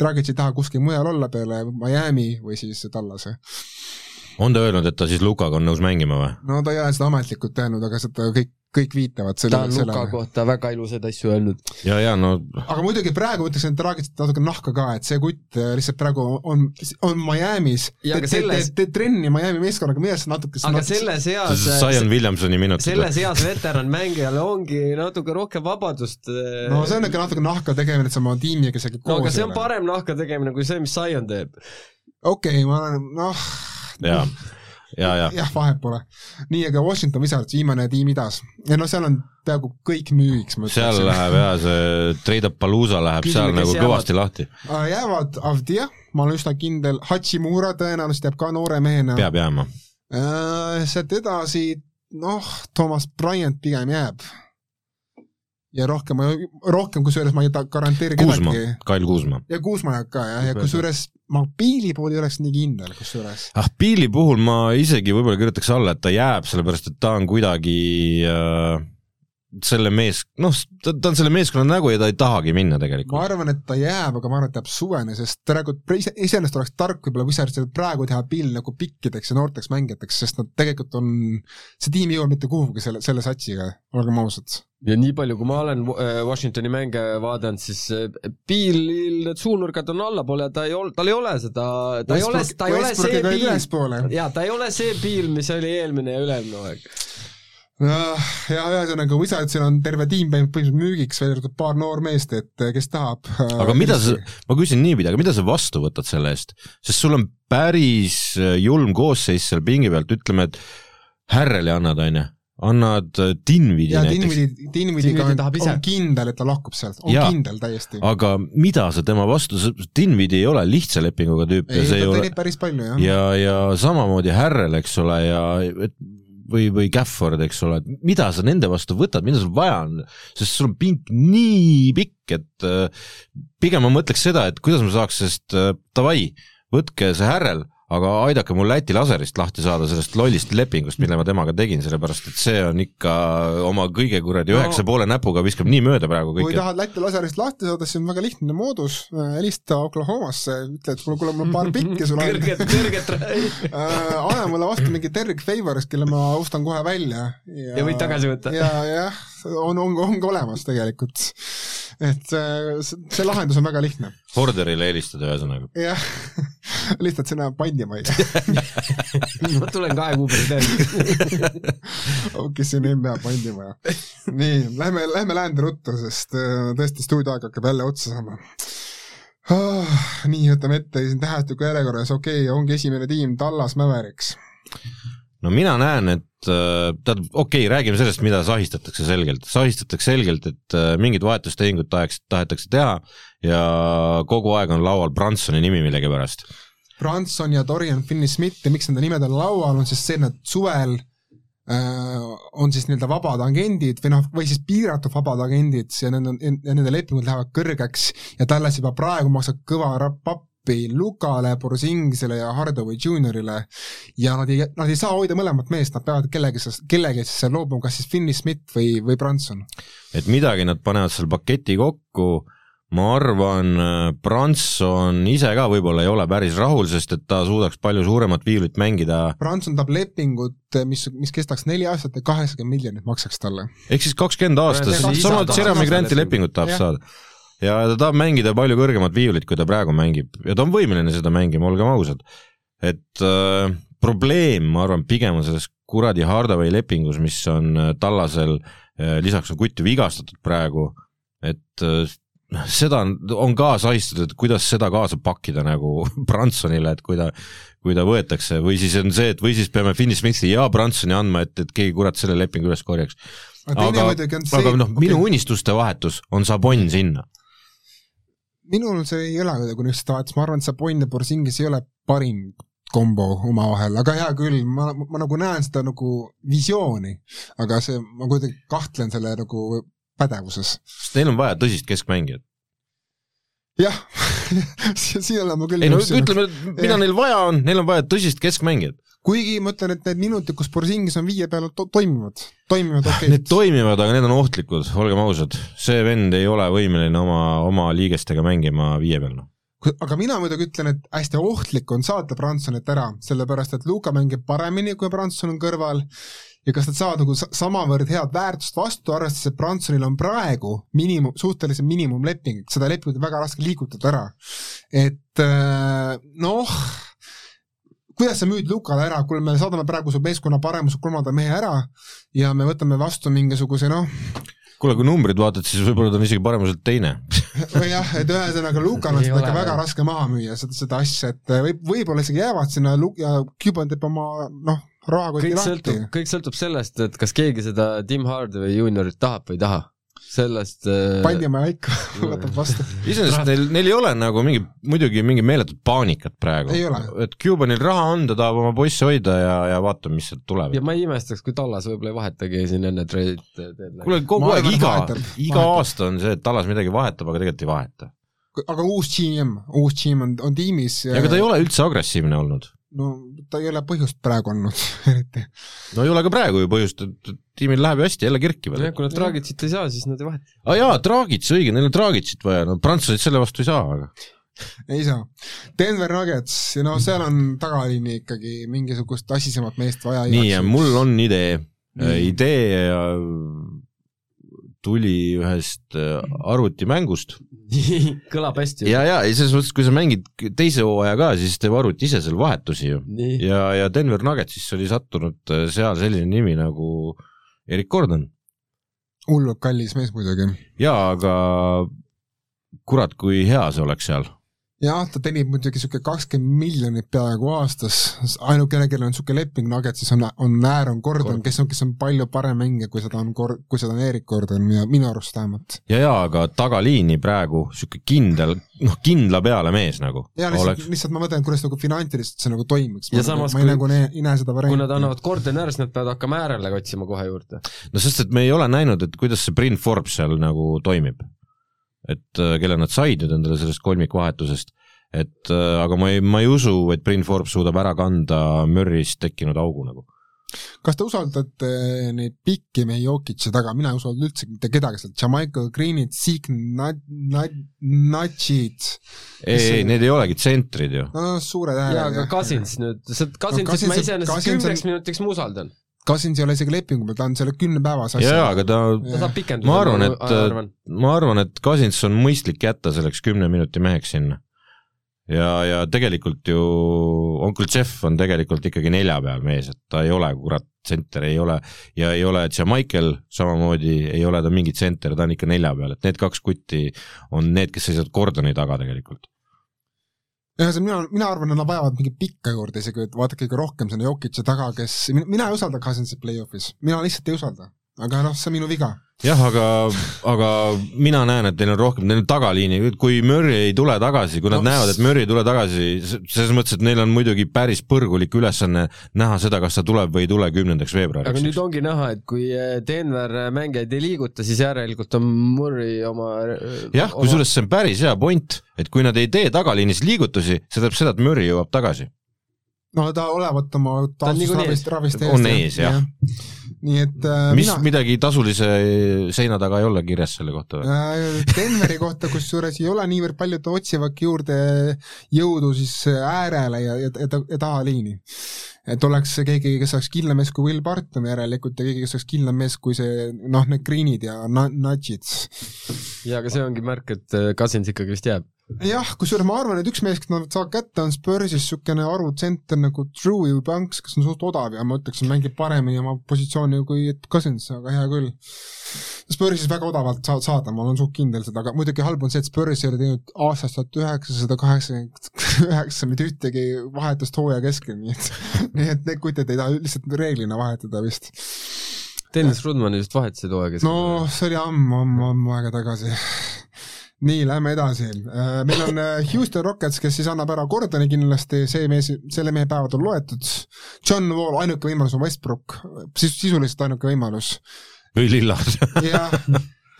Draagits ei taha kuskil mujal olla peale Miami või siis Tallase on ta öelnud, et ta siis Lukaga on nõus mängima või? no ta ei ole seda ametlikult öelnud, aga seda kõik kõik viitavad selle, ta on Luka sellele. kohta väga ilusaid asju öelnud. ja, ja no aga muidugi praegu ma ütleksin, et Dragic natuke nahka ka, et see kutt äh, lihtsalt praegu on, on Miami's, teeb selles... te, te, te, trenni Miami meeskonnaga, arust natuke aga natuke... selles eas Zion Williamsoni minutid. selles eas veteranmängijale ongi natuke rohkem vabadust äh, no see on ikka natuke nahka tegemine, et sa oma tiimiga isegi koos no aga see on parem nahka tegemine kui see, mis Zion teeb. okei okay,, ma olen, noh jaa ja, ja. jah, vahet pole. nii, aga Washington Wizards, viimane tiim idas. ja no seal on peaaegu kõik müügiks. seal läheb jaa, see Trade-Up-Palooza läheb Küsime, seal nagu jäävad, kõvasti lahti. jäävad Avdia, ma olen üsna kindel, Hachimura tõenäoliselt jääb ka noore mehena. peab jääma Äh, sealt edasi, noh, Thomas Bryant pigem jääb. Ja rohkem, rohkem kusjuures ma ei garanteeri Kuusma kedagi., Kail Kuusma. ja Kuusma ka jah, ja kusjuures ma Piili puhul ei oleks nii kindel kusjuures. ah, Piili puhul ma isegi võib-olla kirjutaks alla, et ta jääb, sellepärast et ta on kuidagi äh, selle mees, noh, ta, ta on selle meeskonna nägu ja ta ei tahagi minna ma tegelikult. arvan, et ta jääb, aga ma arvan, et jääb suveni, sest praegu ise- iseenesest oleks tark võib-olla Wizardsil praegu teha Pill nagu pikkideks ja noorteks mängijateks, sest nad tegelikult on, see tiim ei jõua mitte kuhugi selle, selle satsiga, olgem ausad. ja nii palju, kui ma olen äh, Washingtoni mänge vaadanud, siis äh, Piilil need suunurgad on allapoole ja ta ei ole, tal ei ole seda, ta ei ole, ta ei ole see Piil, ülespoole. jaa, ta ei ole see Piil, mis oli eelmine ja üle-eelmine hooaeg. Ja ühesõnaga Wizardsil on terve tiim põhimõtteliselt müügiks, välja arvatud paar noormeest, et eh, kes tahab. aga mida sa, ma küsin niipidi, aga mida sa vastu võtad selle eest, sest sul on päris äh, julm koosseis seal pingi pealt, ütleme, et Härreli annad, onju, annad äh, Dinvidi ja näiteks, Dinvidi, Dinvidiga Dinvidi on, on kindel, et ta lahkub sealt, on Jaa. kindel täiesti. aga mida sa tema vastu, Dinvidi ei ole lihtsa lepinguga tüüp ja ei, see ei ta ole päris palju jah. ja, ja samamoodi Härrel, eks ole, ja et või, või Gafford, eks ole, et mida sa nende vastu võtad, mida sul vaja on, sest sul on pink nii pikk, et äh, pigem ma mõtleks seda, et kuidas ma saaks, sest äh, davai, võtke see Härrel, aga aidake mul Läti laserist lahti saada sellest lollist lepingust, mille ma temaga tegin, sellepärast et see on ikka oma kõige kuradi No- üheksa poole näpuga viskab nii mööda praegu kui kõike. tahad Läti laserist lahti saada, siis on väga lihtne moodus, helista Oklahomasse, ütle, et kuule, kuule, mul on paar pikki sul on. kõrget, kõrget anna mulle vastu mingi Derek Favors, kelle ma ostan kohe välja. Ja võid tagasi võtta. ja, jah, on, on, on ka olemas tegelikult. et äh, see, see lahendus on väga lihtne. Horderile helistada ühesõnaga. jah, *laughs* lihtsalt sinna pandima ei ma tulen kahe kuu pärast järgi. kes *laughs* sinna NBA pandima ja. nii, lähme, lähme läände ruttu, sest äh, tõesti stuudioaeg hakkab jälle otsa saama ah,. nii, võtame ette siin tähestiku järjekorras, okei okay,, ongi esimene tiim Tallas Mavericks. No mina näen, et äh, tähendab, okei okay,, räägime sellest, mida sahistatakse selgelt. sahistatakse selgelt, et äh, mingid vahetustehingut tahaks, tahetakse teha ja kogu aeg on laual Bransoni nimi millegipärast. Branson ja Dorian Finney-Smith ja miks nende nimed on laual, on siis see, et nad suvel äh, on siis nii-öelda vabad agendid või noh, või siis piiratud vabad agendid ja nende, ja nende lepingud lähevad kõrgeks ja Tallas juba praegu maksab kõva rap- pappi Lukale, Borzingisele ja Hardaway Juniorile ja nad ei, nad ei saa hoida mõlemat meest, nad peavad kellegi, kellegi siis loobuma, kas siis Finney-Smith või, või Branson. et midagi nad panevad seal paketi kokku, ma arvan, Branson ise ka võib-olla ei ole päris rahul, sest et ta suudaks palju suuremat viiulit mängida, Branson tahab lepingut, mis, mis kestaks neli aastat ja kaheksakümmend miljonit maksaks talle. ehk siis kakskümmend on, sama Jeremy Granti lepingut. tahab Jah. saada. Ja ta tahab mängida palju kõrgemat viiulit, kui ta praegu mängib ja ta on võimeline seda mängima, olgem ausad. et äh, probleem, ma arvan, pigem on selles kuradi Hardaway lepingus, mis on äh, Tallasel äh,, lisaks on kutt vigastatud praegu, et noh, seda on, on ka sahistatud, et kuidas seda kaasa pakkida nagu *laughs* Bransonile, et kui ta, kui ta võetakse või siis on see, et või siis peame Finney Smithi ja Bransoni andma, et, et keegi kurat selle lepingu üles korjaks. aga, aga noh, minu unistuste vahetus on Sabon sinna. Minul see ei ole kuidagi niisugust vahetust, ma arvan, et Sabon ja Borsingis ei ole parim kombo omavahel, aga hea küll, ma, ma nagu näen seda nagu visiooni, aga see, ma kuidagi kahtlen selle nagu pädevuses. neil on vaja tõsist keskmängijat. jah, *laughs* siin olen ma küll ei no ütleme, mida neil vaja on, neil on vaja tõsist keskmängijat. Kuigi ma ütlen, et need minutid, kus Borsingis on viie peal to, toimivad, toimivad okei Need toimivad, aga need on ohtlikud, olgem ausad. see vend ei ole võimeline oma, oma liigestega mängima viie peal, noh. aga mina muidugi ütlen, et hästi ohtlik on saata Bransonit ära, sellepärast et Luka mängib paremini, kui Branson on kõrval ja kas nad saavad nagu sa- samavõrd head väärtust vastu, arvestades, et Bransonil on praegu miinimum, suhteliselt miinimumleping, seda lepingut on väga raske liigutada ära. et äh, noh, kuidas sa müüd Lukale ära, kuule me saadame praegu su meeskonna paremuse kolmanda mehe ära ja me võtame vastu mingisuguse noh, kuule, kui numbrid vaatad, siis võib-olla ta on isegi paremuselt teine. või jah, et ühesõnaga Lukal on Ei seda ikka väga raske maha müüa, seda, seda asja, et võib, võib-olla isegi jäävad sinna Lu- ja Cuban teeb oma noh, rahakoti kõik lahti sõltub, kõik sõltub sellest, et kas keegi seda Tim Hardaway juuniorit tahab või ei taha. Sellest äh, pandimaja ikka *laughs* võtab vastu. iseenesest neil, neil ei ole nagu mingi, muidugi mingi meeletut paanikat praegu et Cubanil raha on, ta tahab oma poisse hoida ja, ja vaatame, mis sealt tuleb ja. ma ei imestaks, kui Tallas võib-olla ei vahetagi siin enne trade deadline'i. kuule, kogu aeg iga iga aasta on see, et Tallas midagi vahetab, aga tegelikult ei vaheta. aga uus GM, uus GM on, on tiimis. ega ta ei ole üldse agressiivne olnud. No ta ei ole põhjust praegu olnud *laughs* eriti. no ei ole ka praegu ju põhjust, et tiimil läheb ju hästi, jälle kerkivad kui nad Dragicit ei saa, siis nad ei vaheta. aa ah, jaa, Dragic, õige, neil on Dragicit vaja, no prantslased selle vastu ei saa, aga ei saa. Denver Nuggets, no seal on tagaliini ikkagi mingisugust asisemat meest vaja. nii ja mul on idee, Nii. idee äh, tuli ühest äh, arvutimängust *laughs* kõlab hästi. ja, ja ei selles mõttes, kui sa mängid teise hooaja ka, siis teeb arvuti ise seal vahetusi ju. ja, ja Denver Nuggetsisse oli sattunud äh, seal selline nimi nagu Erik Gordon. hullult kallis mees muidugi. jaa, aga kurat, kui hea see oleks seal. jah, ta teenib muidugi sihuke kakskümmend miljonit peaaegu aastas, ainukene, kellel on sihuke leping Nuggetsis on, on Aaron Gordon, kes on, kes on palju parem mängija, kui seda on Gor-, kui seda on Erik Gordon, minu, arust vähemalt. ja, ja aga tagaliini praegu sihuke kindel, noh kindla peale mees nagu ja lihtsalt oleks,. lihtsalt ma mõtlen, kuidas nagu finantsiliselt see nagu toimiks. Ja samas, ma ei kui- nagu näe, ei näe seda kui varianti. nad annavad Gordoni ära, siis nad peavad hakkama äärele otsima kohe juurde. no sest, et me ei ole näinud, et kuidas see Bryn Forbes seal nagu toimib. Et äh, kelle nad said nüüd endale sellest kolmikvahetusest, et äh, aga ma ei, ma ei usu, et Bryn Forbes suudab ära kanda Murry'st tekkinud augu nagu. kas te usaldate neid pikki mehi Jokic'i taga, mina ei usalda üldse mitte kedagi sealt, Jamaica Greenit, Zeke Nad-, Nad-, Natchid, ei, ei, need ei olegi tsentrid ju. no suured jaa, hääled aga. Cousins nüüd, Cousinsit Cousins- ma iseenesest Cousins on- kümneks minutiks ma usaldan. Cousins ei ole isegi lepingu peal, ta on selle kümnepäevase jaa, aga ta, ta saab pikendada. ma arvan, et, ma arvan, et Cousins on mõistlik jätta selleks kümne minuti meheks sinna. ja, ja tegelikult ju onkel Jeff on tegelikult ikkagi nelja peal mees, et ta ei ole kurat tsenter, ei ole ja ei ole Jamaical samamoodi ei ole ta mingi tsenter, ta on ikka nelja peal, et need kaks kutti on need, kes seisavad Gordoni taga tegelikult. ühesõnaga, mina, mina arvan, nad vajavad mingit pikka juurde isegi, et vaadake kõige rohkem sinna Jokic'i taga, kes, mina ei usalda Cousinsit play-off'is, mina lihtsalt ei usalda. aga noh, see on minu viga. jah, aga, aga mina näen, et neil on rohkem, neil on tagaliini, kui Murry ei tule tagasi, kui nad No, näevad, et Murry ei tule tagasi, selles mõttes, et neil on muidugi päris põrgulik ülesanne näha seda, kas ta tuleb või ei tule kümnendaks aga veebruariks nüüd. ongi näha, et kui eh, Denver mängijaid ei liiguta, siis järelikult on Murry oma eh, jah, kusjuures see on päris hea point, et kui nad ei tee tagaliinis liigutusi, see tähendab seda, et Murry jõuab tagasi. No ta olevat oma Ta taastusravist, ravist On ees, jah. nii et äh, mis mina midagi tasulise seina taga ei ole kirjas selle kohta või? äh, Denveri kohta kusjuures ei ole niivõrd palju, et otsivadki juurde jõudu siis äärele ja, ja, ja, ja tahaliini. Et oleks keegi, kes oleks kindlam mees kui Will Barton järelikult ja keegi, kes oleks kindlam mees kui see noh, need Greenid ja Nudgid. ja aga see ongi märk, et eh, Cousins ikkagi vist jääb. jah, kusjuures ma arvan, et üks mees, kes nad saavad kätte, on Spursis niisugune arvutsenter nagu Drew Eubanks, kes on suht odav ja ma ütleks, mängib paremini oma positsiooni kui Cousins, aga hea küll. Spursis väga odavalt saad saada, ma olen suht kindel seda, aga muidugi halb on see, et Spurs ei ole teinud aastast tuhat üheksasada kaheksakümmend *laughs* üheksa mitte ühtegi vahetust hooaja keskel, nii et *laughs* nii et need kutid ei taha lihtsalt reeglina vahetada vist. Dennis Rodmani vist vahetasid hooaja keskel. no see oli ammu, ammu, ammu aega tagasi. nii, lähme edasi. meil on äh, Houston Rockets, kes siis annab ära Gordoni kindlasti, see mees, selle mehe päevad on loetud. John Wall, ainuke võimalus on Westbrook, sis-, sisuliselt ainuke võimalus. Või Lillard? jah,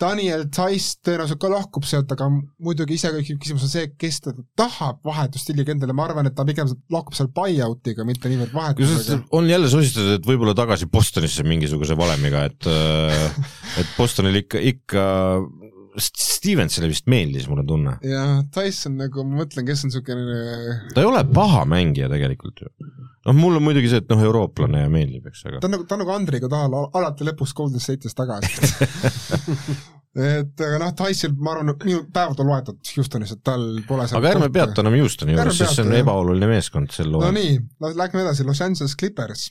Daniel Tice tõenäoliselt ka lahkub sealt, aga muidugi iseküsimus küsimus on see, kes teda tahab vahetusstiiliga endale, ma arvan, et ta pigem lahkub seal buy-out'iga, mitte niivõrd vahetusega. on jälle sosistatud, et võib-olla tagasi Bostonisse mingisuguse valemiga, et äh, et Bostonil ikka, ikka Stevensile vist meeldis, mul on tunne. ja Tyson nagu, ma mõtlen, kes on niisugune ta ei ole paha mängija tegelikult ju. noh, mul on muidugi see, et noh, eurooplane ja meeldib, eks, aga ta on nagu, ta on nagu Andriga tahal al- alati lõpuks Golden State'is tagasi. *laughs* et aga noh, Tyson, ma arvan, minu päevad on loetud Houstonis, et tal pole aga ärme peatu enam Houstoni juures, sest see on jah. ebaoluline meeskond sel no loal. nii, lähme edasi, Los Angeles Clippers.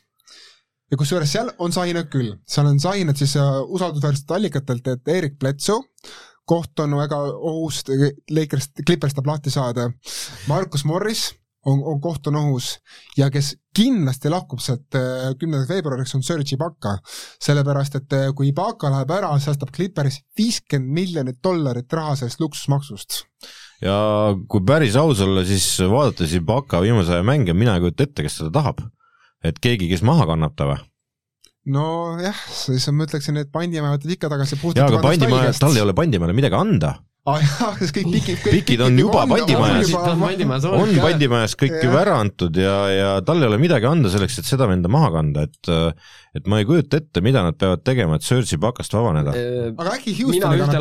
ja kusjuures seal on sainad küll, seal on sainad siis äh, usaldusväärsetelt allikatelt, et Erik Bledsoe, koht on väga ohus, Lakers, Clippers tahab lahti saada, Markus Morris, on, on koht on ohus ja kes kindlasti lahkub sealt äh, kümnendaks veebruariks, on Serge Ibaka. sellepärast, et äh, kui Ibaka läheb ära, säästab Clippers viiskümmend miljonit dollarit raha sellest luksusmaksust. ja kui päris aus olla, siis vaadates Ibaka viimase aja mänge, mina ei kujuta ette, kes seda tahab. et keegi, kes maha kannab ta või? Nojah, siis ma ütleksin, et Pandimäe võtab ikka tagasi jaa, aga Pandimäe, tal ei ole Pandimäele midagi anda aa *laughs* ah, jah, kas kõik pikid pikid on juba pandimajas, on pandimajas kõik juba ära antud ja, ja tal ei ole midagi anda selleks, et seda venda maha kanda, et et ma ei kujuta ette, mida nad peavad tegema, et Surge'i pakast vabaneda. aga äkki Houstoniga nad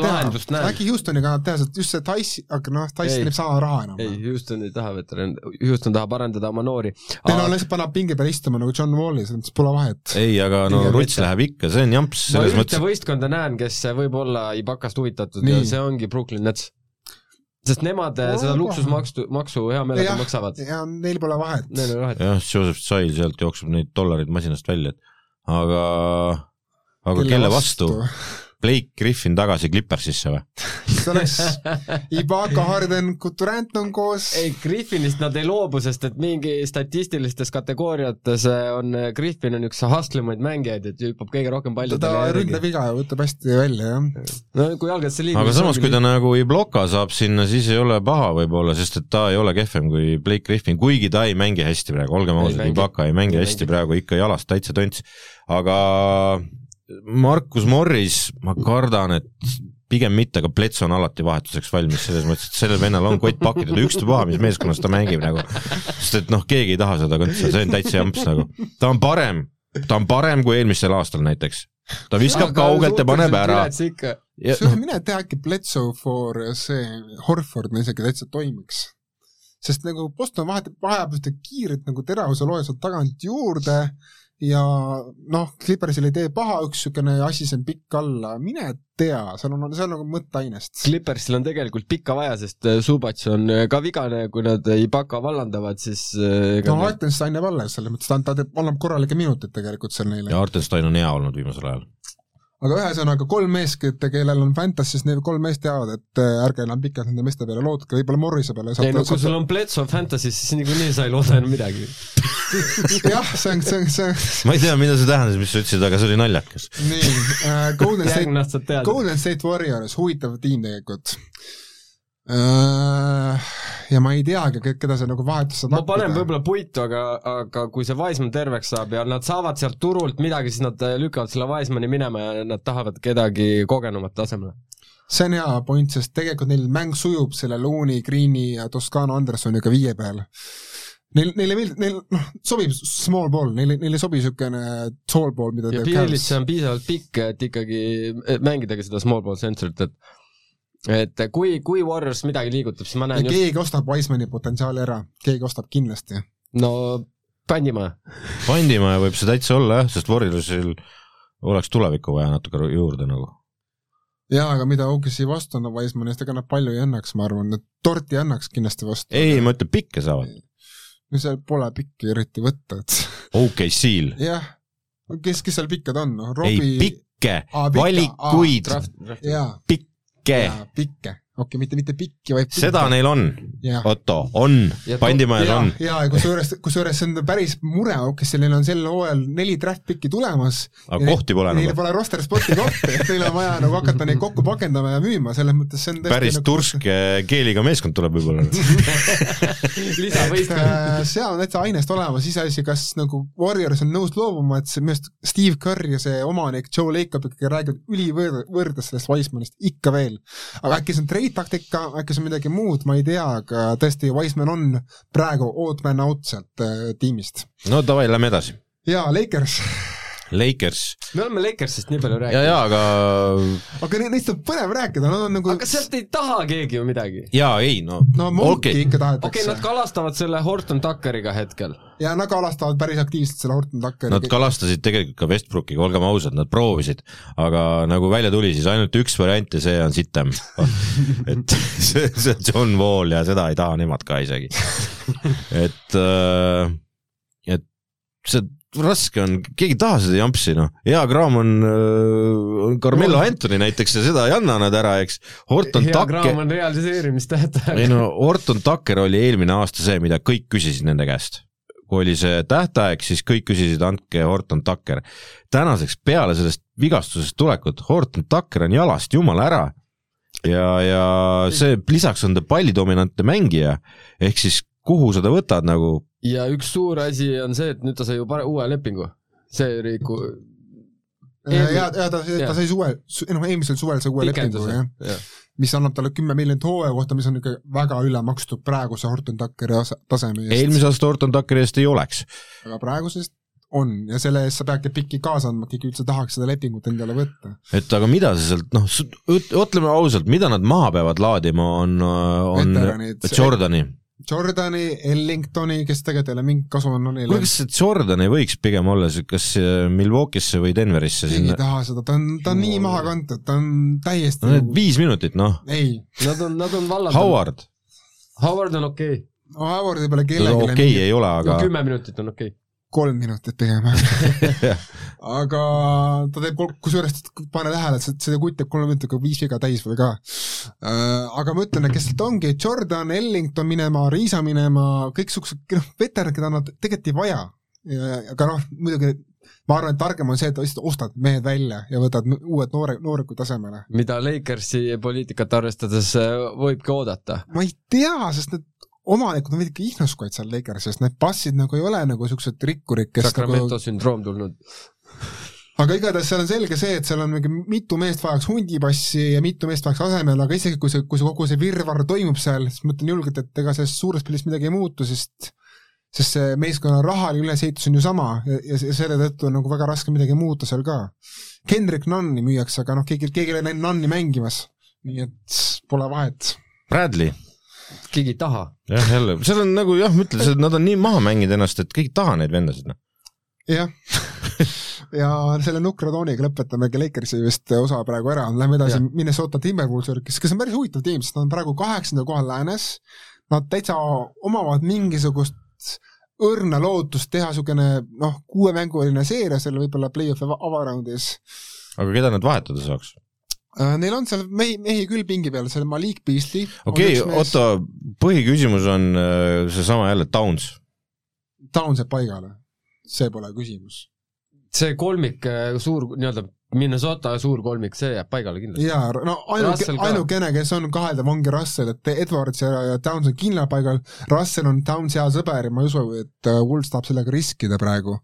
teha, äkki Houstoniga nad teha, sest just see Tyson, aga noh, Tyson teeb sama raha enam. ei, Houston ei taha veteran, Houston tahab arendada oma noori. Neil on lihtsalt paneb pingi peal istuma nagu John Walli, selles mõttes pole vahet. ei, aga no ruts läheb ikka, see on jamps selles mõttes. ma ühte võistkonda näen, kes võib olla Ibakast huvitatud ja see ongi Brooklyn Nets sest nemad no, seda luksusmaksu, maksu hea meelega maksavad. ja neil pole vahet. Neil ei ole vahet. jah, Joseph Tsai sealt jookseb neid dollareid masinast välja, et aga, aga kelle, kelle vastu, vastu?? Blake Griffin tagasi Clippersisse või? see oleks Ibaka, Harden, Couturant on koos. ei, Griffinist nad ei loobu, sest et mingi statistilistes kategooriates on Griffin on üks hustlimaid mängijaid, et hüppab kõige rohkem paljudele ta ründab viga ja võtab hästi välja, jah. no kui jalgrattasse liigub aga samas, kui ta nagu ei bloka saab sinna, siis ei ole paha võib-olla, sest et ta ei ole kehvem kui Blake Griffin, kuigi ta ei mängi hästi praegu, olgem ausad, Ibaka ei mängi ei hästi mängi. praegu ikka jalast täitsa tönts, aga Markus Morris, ma kardan, et pigem mitte, aga Plets on alati vahetuseks valmis, selles mõttes, et sellel vennal on kott pakkida, ükstapuha, mis meeskonnas ta mängib nagu. sest et noh, keegi ei taha seda kõntsa, see on täitsa jamps nagu. ta on parem, ta on parem kui eelmisel aastal näiteks. ta viskab kaugelt ja paneb ära. No. mine tea äkki Bledsoe for see Horford isegi täitsa toimiks. sest nagu Boston vahetab, vajab ühte kiiret nagu teravuse looja sealt tagant juurde ja noh, Clippersil ei tee paha üks niisugune asisem pikk alla, mine tea, seal on, seal on nagu mõtteainest. Clippersil on tegelikult pikka vaja, sest äh, Subats on äh, ka vigane, kui nad Ibaka vallandavad, siis äh, no Artenstein jääb alles, selles mõttes ta, ta teeb, annab korralikke minuteid tegelikult seal neile. ja Artenstein on hea olnud viimasel ajal aga ühesõnaga kolm meest, kellel on Fantasy's, need kolm meest teavad, et äh, ärge enam pikalt nende meeste peale lootke, võib-olla Morrise peale ei no kui sul on Bledsoe Fantasy's, siis niikuinii sa ei looda enam midagi. *laughs* Jah, see on, see on, see on ma ei tea, mida see tähendas, mis sa ütlesid, aga see oli naljakas. nii äh,, Golden *laughs* State, Golden State Warriors, huvitav tiim tegelikult ja ma ei teagi, keda see nagu vahetus saab ma panen võib-olla puitu, aga, aga kui see Wiseman terveks saab ja nad saavad sealt turult midagi, siis nad lükkavad selle Wisemani minema ja nad tahavad kedagi kogenumat tasemele. see on hea point, sest tegelikult neil mäng sujub selle Looney, Greeni ja Toscano Andersoniga viie peal. Neil, neile meeldib, neil noh, sobib small ball, neile, neile ei sobi niisugune tall ball, mida ja Bielitsa on piisavalt pikk, et ikkagi mängidagi seda small ball center'it, et et kui, kui Warriors midagi liigutab, siis ma näen ja just... keegi ostab Wisemani potentsiaali ära, keegi ostab kindlasti. no Pandimäe. Pandimäe võib see täitsa olla jah, sest Warriorsil oleks tulevikku vaja natuke juurde nagu. jaa, aga mida OKC vastu annab Wisemanist, ega nad palju ei annaks, ma arvan, et torti annaks kindlasti vastu. ei, ma ütlen, pikke saavad. no seal pole pikki eriti võtta, et *laughs* OKC-l? jah, kes, kes seal pikkad on, noh, Robbie ei, pikke, valikuid, pikke. pikke okei okay,, mitte, mitte pikki, vaid pikki. seda neil on, Otto, on, pandimajas on. ja, ja kusjuures, kusjuures see on päris mure, kes neil on sel hooajal neli draft pick'i tulemas. aga kohti pole enam. Neil pole roster spot'i kohti, et neil on vaja nagu hakata neid kokku pakendama ja müüma, selles mõttes see on päris nagu... turske keeliga meeskond tuleb võib-olla *laughs* lisavõistkond äh, seal on täitsa ainest olemas, iseasi, kas nagu Warriors on nõus loobuma, et see minu arust Steve Kerr ja see omanik Joe Lacob ikkagi räägivad ülivõrdes sellest Wisemanist ikka veel. aga äkki see on trade taktika, äkki see on midagi muud, ma ei tea, aga tõesti, Wiseman on praegu odd man out sealt äh, tiimist. no davai, lähme edasi. jaa, Lakers Lakers. me oleme Lakersist nii palju rääkinud. ja, ja aga aga neist on põnev rääkida, nad on nagu aga sealt ei taha keegi ju midagi. jaa, ei no no Monki okay. ikka tahetakse. okei okay,, nad kalastavad selle Horton Tuckeriga hetkel. ja nad kalastavad päris aktiivselt selle Horton Tuckeriga. Nad kalastasid tegelikult ka Westbrookiga, olgem ausad, nad proovisid, aga nagu välja tuli, siis ainult üks variant ja see on sitem *laughs* et see, see on John Wall ja seda ei taha nemad ka isegi *laughs* et, äh, et see raske on, keegi ei taha seda jampsi noh, hea kraam on, on Carmelo Anthony näiteks ja seda ei anna nad ära, eks. Horton hea kraam Tucker, on realiseerimistähtaeg. ei no Horton Tucker oli eelmine aasta see, mida kõik küsisid nende käest. kui oli see tähtaeg, siis kõik küsisid, andke Horton Tucker. tänaseks peale sellest vigastusest tulekut, Horton Tucker on jalast jumala ära ja, ja see lisaks on ta pallidominantne mängija, ehk siis kuhu sa ta võtad nagu, ja üks suur asi on see, et nüüd ta sai ju pare-, uue lepingu. see oli ku- ja, ja ta, ta sai suvel, noh eelmisel suvel sai uue lepingu jah, mis annab talle kümme miljonit hooaja kohta, mis on ikka väga üle makstud praeguse Horton Tuckeri ase- taseme eest. eelmise aasta Horton Tuckeri eest ei oleks. aga praegusest on ja selle eest sa peadki pikki kaasa andma, et keegi üldse tahaks seda lepingut endale võtta. et aga mida sa sealt noh, ütleme ausalt, mida nad maha peavad laadima, on, on Veteranid. Jordani. Jordani, Ellingtoni, kes tegelikult ei ole mingit kasu andnud neile kuule, kas see Jordan ei võiks pigem olla see, kas äh, Milwaukee'sse või Denverisse keegi ei sinna, taha seda, ta on, ta on nii maha kantud, ta on täiesti no need viis minutit noh, ei, Nad on, nad on vallandanud. Howard, Howard on okei okay.. no Howardi peale okei kellelegi okay, ei ole, no aga kümme minutit on okei okay.. Kolm minutit pigem. *laughs* aga ta teeb, kusjuures pane tähele, et see kutt teeb kolm minutit, viis viga täis või ka. aga ma ütlen, et kes sealt ongi, Jordan, Ellington minema, Riisa minema, kõiksugused, noh, veteranid, keda nad tegelikult ei vaja. aga noh, muidugi ma arvan, et targem on see, et lihtsalt ostad mehed välja ja võtad uued noore, nooriku tasemele. mida Lakersi poliitikat arvestades äh, võibki oodata. ma ei tea, sest need omanikud on veidike ihnuskaid seal Lakersis, need passid nagu ei ole nagu siuksed rikkurid, kes Sacramento nagu sündroom tulnud. aga igatahes seal on selge see, et seal on mingi mitu meest vajaks hundipassi ja mitu meest vajaks asemele, aga isegi kui see, kui see kogu see virvarr toimub seal, siis ma ütlen julgelt, et ega sellest suurest pildist midagi ei muutu, sest sest see meeskonna rahaline ülesehitus on ju sama ja, ja ja selle tõttu on nagu väga raske midagi muuta seal ka. Kendrick Nunni müüakse, aga noh, keegi, keegi ei ole näinud Nunni mängimas. nii et pole vahet. Bradley, keegi ei taha. jah, jälle, seal on nagu jah, ma ütlen, nad on nii maha mänginud ennast, et keegi ei taha neid vendasid, noh. jah, ja selle nukra tooniga lõpetamegi Lakersi vist osa praegu ära, lähme edasi. Minnesota Timberwolves kes, kes on päris huvitav tiim, sest nad on praegu kaheksandal kohal läänes, nad täitsa omavad mingisugust õrna lootust teha niisugune noh, kuuemänguline seeria selle võib-olla play-off'i ava- avaraundis. aga keda nad vahetada saaks? Neil on seal mehi, mehi küll pingi peal, seal Malik Beasley. okei okay,, oota, põhiküsimus on äh, seesama jälle Downs. Downs jääb paigale, see pole küsimus. see kolmik, suur nii-öelda Minnesota suur kolmik, see jääb paigale kindlasti. jaa, no ainuke ainukene, kes on kaheldav, ongi Russell, et Edwards ja, Downs on kindlal paigal, Russell on Downs hea sõber ja ma ei usu, et äh, Wools tahab sellega riskida praegu.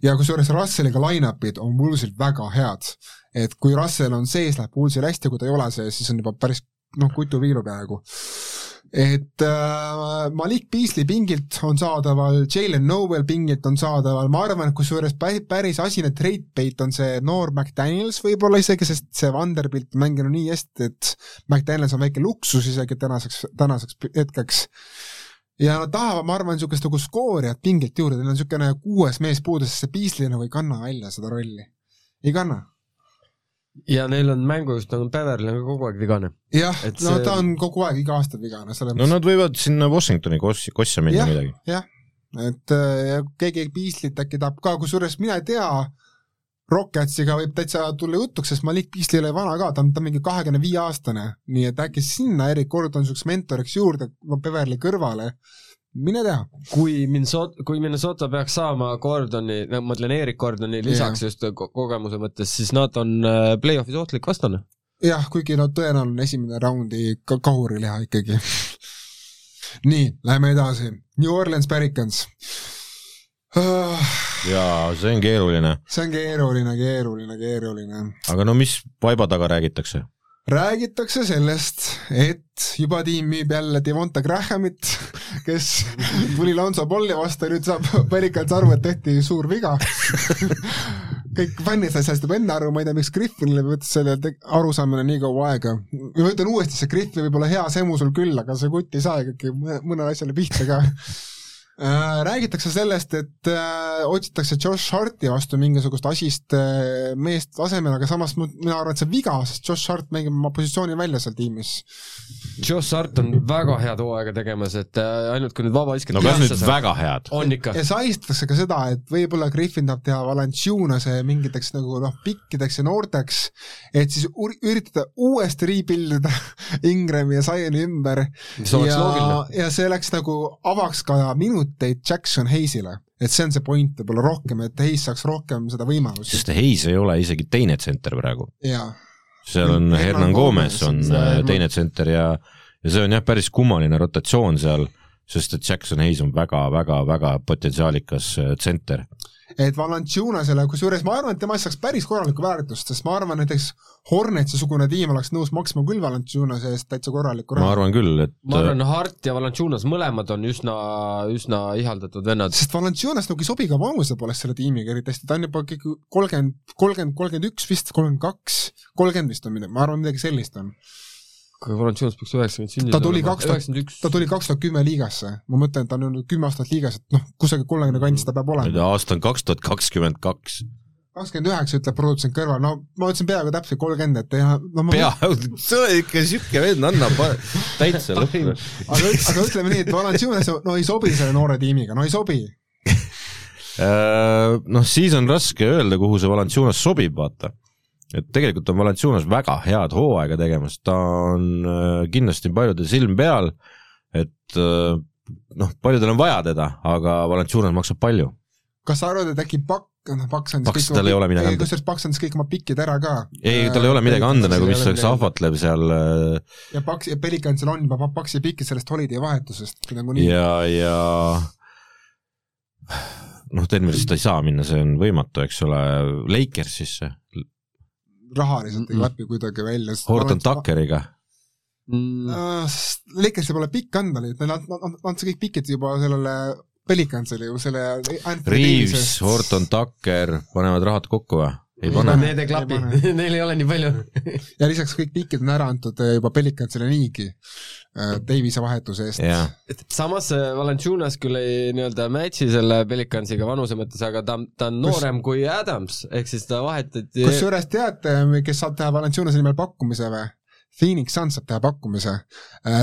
ja kusjuures Russelliga line-up'id on Woolsil väga head. Et kui Russell on sees, läheb Woolsil hästi, kui ta ei ole sees, siis on juba päris noh, kutuviilu peaaegu. et äh, Malik Beasley pingilt on saadaval, Jalen Nowell pingilt on saadaval, ma arvan, et kusjuures pä- päris asine bait on see noor McDaniels võib-olla isegi, sest see Vanderbilt mänginud nii hästi, et McDaniels on väike luksus isegi tänaseks, tänaseks hetkeks. ja nad tahavad, ma arvan, niisugust nagu skoorijat pingilt juurde, neil on niisugune kuues mees puudu, sest see Beasley nagu ei kanna välja seda rolli. ei kanna. Ja neil on mängujuht on Beverly on ka kogu aeg vigane. jah Et, no see- ta on kogu aeg iga aasta vigane, selles no nad võivad sinna Washingtoni koss-, kossa minna Jah. midagi. jah, et äh, ja keegi Beaslit äkki tahab ka, kusjuures mina ei tea, Rocketsiga võib täitsa tulla jutuks, sest Malik Beasley ei ole vana ka, ta on, ta on mingi kahekümne viie aastane, nii et äkki sinna Erik Gordon niisuguseks mentoriks juurde, Beverly kõrvale, mine tea. kui Minnesota, kui Minnesota peaks saama Gordoni, no ma mõtlen Erik Gordoni lisaks just ko kogemuse mõttes, siis nad on äh, play-off'is ohtlik vastane. jah, kuigi no tõenäoline esimene raundi ka kahuriliha ikkagi. nii, läheme edasi, New Orleans Pelicans uh,. jaa, see on keeruline. see on keeruline, keeruline, keeruline aga no mis vaiba taga räägitakse? Räägitakse sellest, et juba tiim müüb jälle Devonta Grahamit, kes tuli Lonzo Balli vastu ja nüüd saab Pelicans aru, et tehti suur viga. kõik fännid said sellest juba enne aru, ma ei tea, miks Griffinile võttis selle arusaamine nii kaua aega. ma ütlen uuesti, see Griffin võib olla hea semu sul küll, aga see kutt ei saa ikkagi mõne- mõnele asjale pihta ka. Äh, räägitakse sellest, et äh, otsitakse Josh Harti vastu mingisugust asist äh, meest asemele, aga samas mina arvan, et see on viga, sest Josh Hart mängib oma positsiooni välja seal tiimis. Josh Hart on väga head hooaega tegemas, et äh, ainult kui nüüd vabaviskajad no kas nüüd väga head? on ikka. ja sahistatakse ka seda, et võib-olla Griffin tahab teha Valanciunase mingiteks nagu noh, pikkideks ja noorteks, et siis üritada uuesti rebuild ida *laughs* Ingrami ja Zioni ümber oleks ja loogiline., ja see läks nagu, avaks ka minuteid Jackson Hayes'ile. et see on see point võib-olla rohkem, et Hayes saaks rohkem seda võimalust. sest Hayes ei ole isegi teine tsenter praegu. seal on Hernan Gomez Gomez, on äh, teine tsenter ja, ja see on jah, päris kummaline rotatsioon seal, sest et Jackson Hayes on väga-väga-väga potentsiaalikas äh, tsenter. et Valanciunasele, kusjuures ma arvan, et temast saaks päris korralikku väärtust, sest ma arvan, näiteks Hornetsi-sugune tiim oleks nõus maksma küll Valanciunase eest täitsa korralikku ma raha. arvan küll, et ma arvan, Hart ja Valanciunas mõlemad on üsna, üsna ihaldatud vennad. sest Valanciunas nagu ei sobi ka vanuse poolest selle tiimiga eriti hästi, ta on juba kõik kolmkümmend, kolmkümmend, kolmkümmend üks vist, kolmkümmend kaks, kolmkümmend vist on midagi, ma arvan, midagi sellist on. Kui Valanciunas peaks üheksakümmend sündinud Ta tuli kaks tuhat- ta tuli kaks tuhat kümme liigasse, ma mõtlen, et ta on olnud kümme aastat liigas, et noh, kusagil kolmekümne kandis ta peab olema. aasta on kaks tuhat kakskümmend kaks. kakskümmend üheksa ütleb produtsent kõrval, no ma ütlesin peaaegu täpselt kolmkümmend, et ja no ma pea, sa oled ikka siuke vend, anna täitsa lõppu. aga, aga ütleme nii, et Valanciunas no ei sobi selle noore tiimiga, no ei sobi. *laughs* Äh, noh, siis on raske öelda, kuhu see Valanciunas sobib, vaata. Et tegelikult on Valanciunas väga head hooaega tegemas, ta on äh, kindlasti paljude silm peal, et äh, noh, paljudel on vaja teda, aga Valanciunas maksab palju. kas sa arvad, et äkki Pakk, noh Paks andis Paks, tal ei ole midagi anda. kusjuures Paks andis kõik oma pikid ära ka. ei, tal ei ole midagi anda nagu, mis oleks. ahvatlev seal äh, ja Paks, ja Pelikansil on juba Paksi pikid sellest holiday vahetusest nagunii. ja, ja noh, Denverist ta ei saa minna, see on võimatu, eks ole, Lakersisse, rahaliselt ei Mm-mm. klapi kuidagi välja. Horton. Tuckeriga, Mm, Lakersil pole pikk anda, nad, nad, nad andsid kõik pikid juba sellele Pelikansile ju selle. Reaves, Horton Tucker, panevad rahad kokku või? Ei pane. Need ei klapi *laughs* neil ei ole nii palju. ja lisaks kõik pikid on ära antud eh, juba Pelikansile niigi äh, Davise vahetuse eest. jah, samas see Valanciunas küll ei nii-öelda match'i selle Pelicansiga vanuse mõttes, aga ta, ta on noorem kui Adams, ehk siis ta vahetati kusjuures teate, kes saab teha Valanciunase nimel pakkumise või? Phoenix Suns saab teha pakkumise.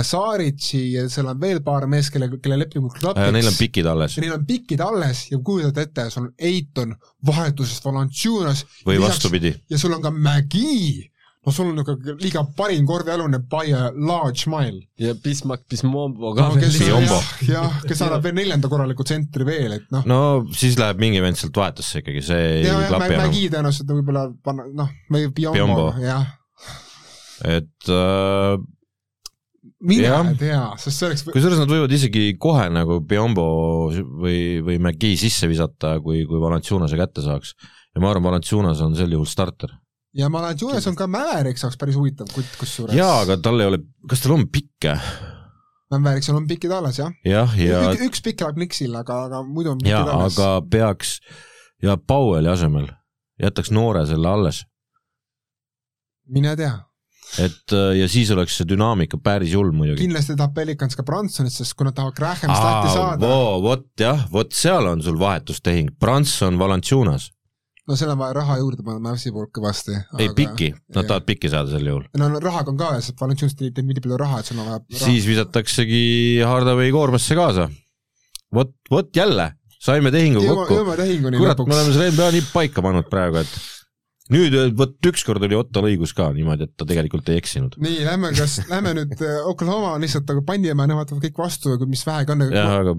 Saritši ja seal on veel paar meest, kelle, kelle lepingud klapiks. Äh, neil on pikid alles ja neil on pikid alles ja kujutad ette, sul on Eiton vahetusest Valanciunas või vastupidi. ja sul on ka Mägi. no sul on niisugune liiga parim korvialune by a large mile. ja Bismarck Bismombo ka no,. jah, jah, kes annab veel neljanda korraliku tsentri veel, et noh, no siis läheb mingi vend sealt vahetusse ikkagi, see ei ja, ja klapi enam. Mägi tõenäoliselt võib-olla panna, noh, või. Biombo, jah. Et äh, mine Jah. tea, sest see oleks kusjuures nad võivad isegi kohe nagu Biombo või, või McGee sisse visata, kui, kui Valanciunase kätte saaks. ja ma arvan, Valanciunas on sel juhul starter. ja Junes on ka Mäverik saaks päris huvitav kutt kusjuures. jaa, aga tal ei ole, kas tal on pikke? Mäveriksil on pikid alles jah jah, ja, ja.... üks pikk läheb Nixile, aga, aga muidu on ja alles. aga peaks ja Powelli asemel jätaks noore selle alles, mine tea, et äh, ja siis oleks see dünaamika päris hull muidugi. kindlasti tahab Pelikans ka Bransonit, sest kui nad tahavad Graham Stati saada, vot jah, vot seal on sul vahetustehing, Branson, Valanciunas, no seal on vaja raha juurde panna Mavsi poolt kõvasti. ei piki, nad jah. tahavad pikki saada sel juhul. no no rahaga on ka, sest Valanciunas teeb nii palju raha, et sul on vaja raha. siis visataksegi Hardaway koormasse kaasa. vot, vot jälle, saime tehingu kokku. kurat, me oleme selle NBA nii paika pannud praegu, et nüüd vot ükskord oli Ottal õigus ka niimoodi, et ta tegelikult ei eksinud. nii, lähme, kas, *laughs* lähme nüüd äh, Oklahoma on lihtsalt nagu pannime, nemad võtavad kõik vastu, mis vähegi on, jah, aga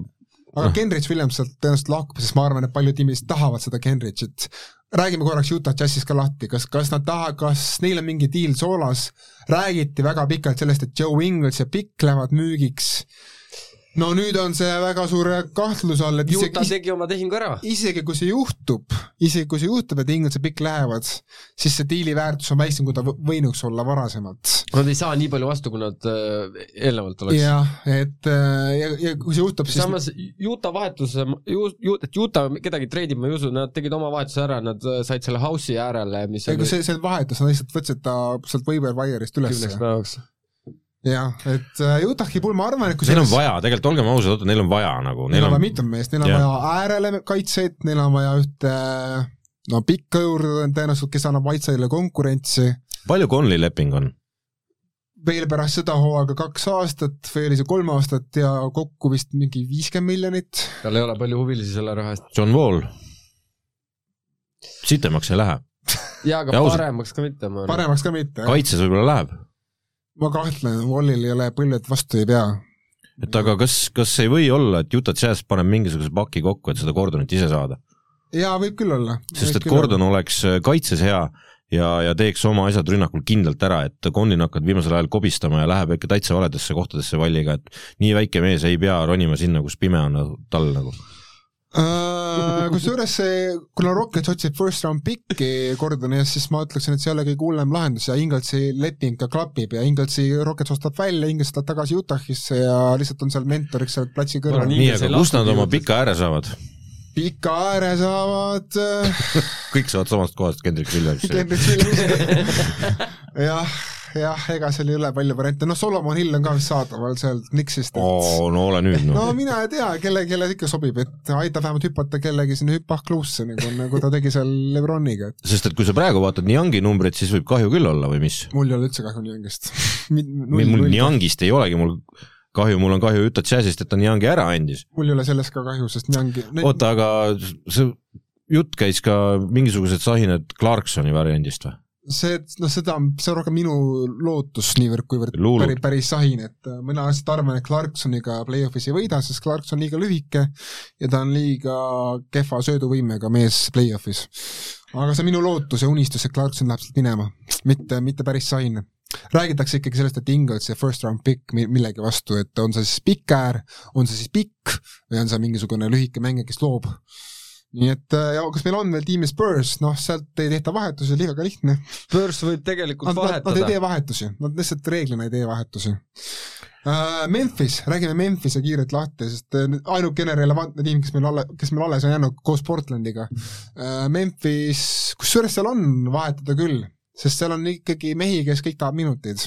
aga noh. Kenrich Williams sealt tõenäoliselt lahkub, sest ma arvan, et paljud tiimid tahavad seda Kenrichit. räägime korraks Utah Jazzist ka lahti, kas, kas nad taha-, kas neil on mingi diil soolas, räägiti väga pikalt sellest, et Joe Ingles ja Pikk lähevad müügiks, no nüüd on see väga suure kahtluse all, et Utah isegi, tegi oma tehingu ära. isegi kui see juhtub, isegi kui see juhtub, et Ingles ja Pikk lähevad, siis see diili väärtus on väiksem, kui ta võ- võinuks olla varasemalt Nad ei saa nii palju vastu, kui nad äh, eelnevalt oleks. jah, et äh, ja, ja kui see juhtub, siis samas Utah vahetus, et Utah kedagi treidib, ma ei usu, nad tegid oma vahetuse ära, nad äh, said selle house'i äärele, mis ei, kui see, see vahetus, nad lihtsalt võtsid ta sealt waiver wire'ist ülesse kümneks. päevaks. jah, et äh, Utahi puhul ma arvan, et kui Neil on vaja, tegelikult olgem ausad, oota, neil on vaja nagu, neil neil on vaja on, mitut meest, neil on Jah. vaja äärele kaitseid, neil on vaja ühte no pikka juurde tõenäoliselt, kes annab Whiteside'ile konkurentsi, palju Conley leping on? veel pärast seda hooaega kaks aastat või oli see kolm aastat ja kokku vist mingi viiskümmend miljonit. tal ei ole palju huvilisi selle raha eest. John Wall? sitemaks ei lähe, jaa, aga Ja paremaks ka mitte, ma arvan. paremaks ka mitte, kaitses võib-olla läheb, ma kahtlen, Wallil ei ole põlved vastu ei pea. et aga kas, kas ei või olla, et Utah Jazz paneb mingisuguse paki kokku, et seda Gordonit ise saada? jaa, võib küll olla. sest et Gordon oleks äh, kaitses hea ja, ja teeks oma asjad rünnakul kindlalt ära, et Conlin hakkab viimasel ajal kobistama ja läheb ikka täitsa valedesse kohtadesse valliga, et nii väike mees ei pea ronima sinna, kus pime on nagu tal nagu. Äh, kusjuures see, kuna Rockets otsib first round pick'i Gordoni eest, siis ma ütleksin, et see ei ole kõige hullem lahendus ja Ingoltsi leping ka klapib ja Ingoltsi Rockets ostab välja, Ingolts tuleb tagasi Utah'isse ja lihtsalt on seal mentoriks seal platsi kõrval Nii, aga kust nad oma pika ääre saavad? pika ääre saavad äh, *laughs* kõik saavad samast kohast Kendrick Williamsi. Kendrick Williams. *laughs* jah, jah, ega seal ei ole palju variante, noh, Solomon Hill on ka vist saadaval sealt Nixist, et oo, no ole nüüd no noh. mina ei tea, kelle, kelle ikka sobib, et aitab vähemalt hüpata kellegi sinna hüppahkluusse, nagu, nagu ta tegi seal Lebroniga, et sest et kui sa praegu vaatad Niangi numbreid, siis võib kahju küll olla või mis? mul ei ole üldse kahju Niangist. *laughs* mul Niangist ei olegi mul kahju, mul on kahju Utah Jazzist, et ta Niangi ära andis. mul ei ole sellest ka kahju, sest Niangi oota, aga see jutt käis ka mingisugused sahinad Clarksoni variandist või? see, noh seda, see on rohkem minu lootus niivõrd, kuivõrd päris, päris sahin, et äh, mina lihtsalt arvan, et Clarksoniga play-off'is ei võida, sest Clarkson on liiga lühike ja ta on liiga kehva sööduvõimega mees play-off'is. aga see on minu lootus ja unistus, et Clarkson läheb sealt minema, mitte, mitte päris sahin räägitakse ikkagi sellest, et Ingles ja first round pick mi- millegi vastu, et on see siis pikk äär, on see siis pikk või on see mingisugune lühike mängija, kes loob. Nii et äh, ja kas meil on veel tiimi Spurs, noh sealt ei tehta vahetusi, oli väga lihtne. Spurs võib tegelikult Nad, nad, nad ei vahetada. tee vahetusi, nad lihtsalt reeglina ei tee vahetusi uh,. Memphis, räägime Memphise kiirelt lahti, sest äh, ainukene relevantne tiim, kes meil alle, kes meil alles on jäänud koos Portlandiga. Memphis, kusjuures seal on vahetada küll, sest seal on ikkagi mehi, kes kõik tahavad minuteid.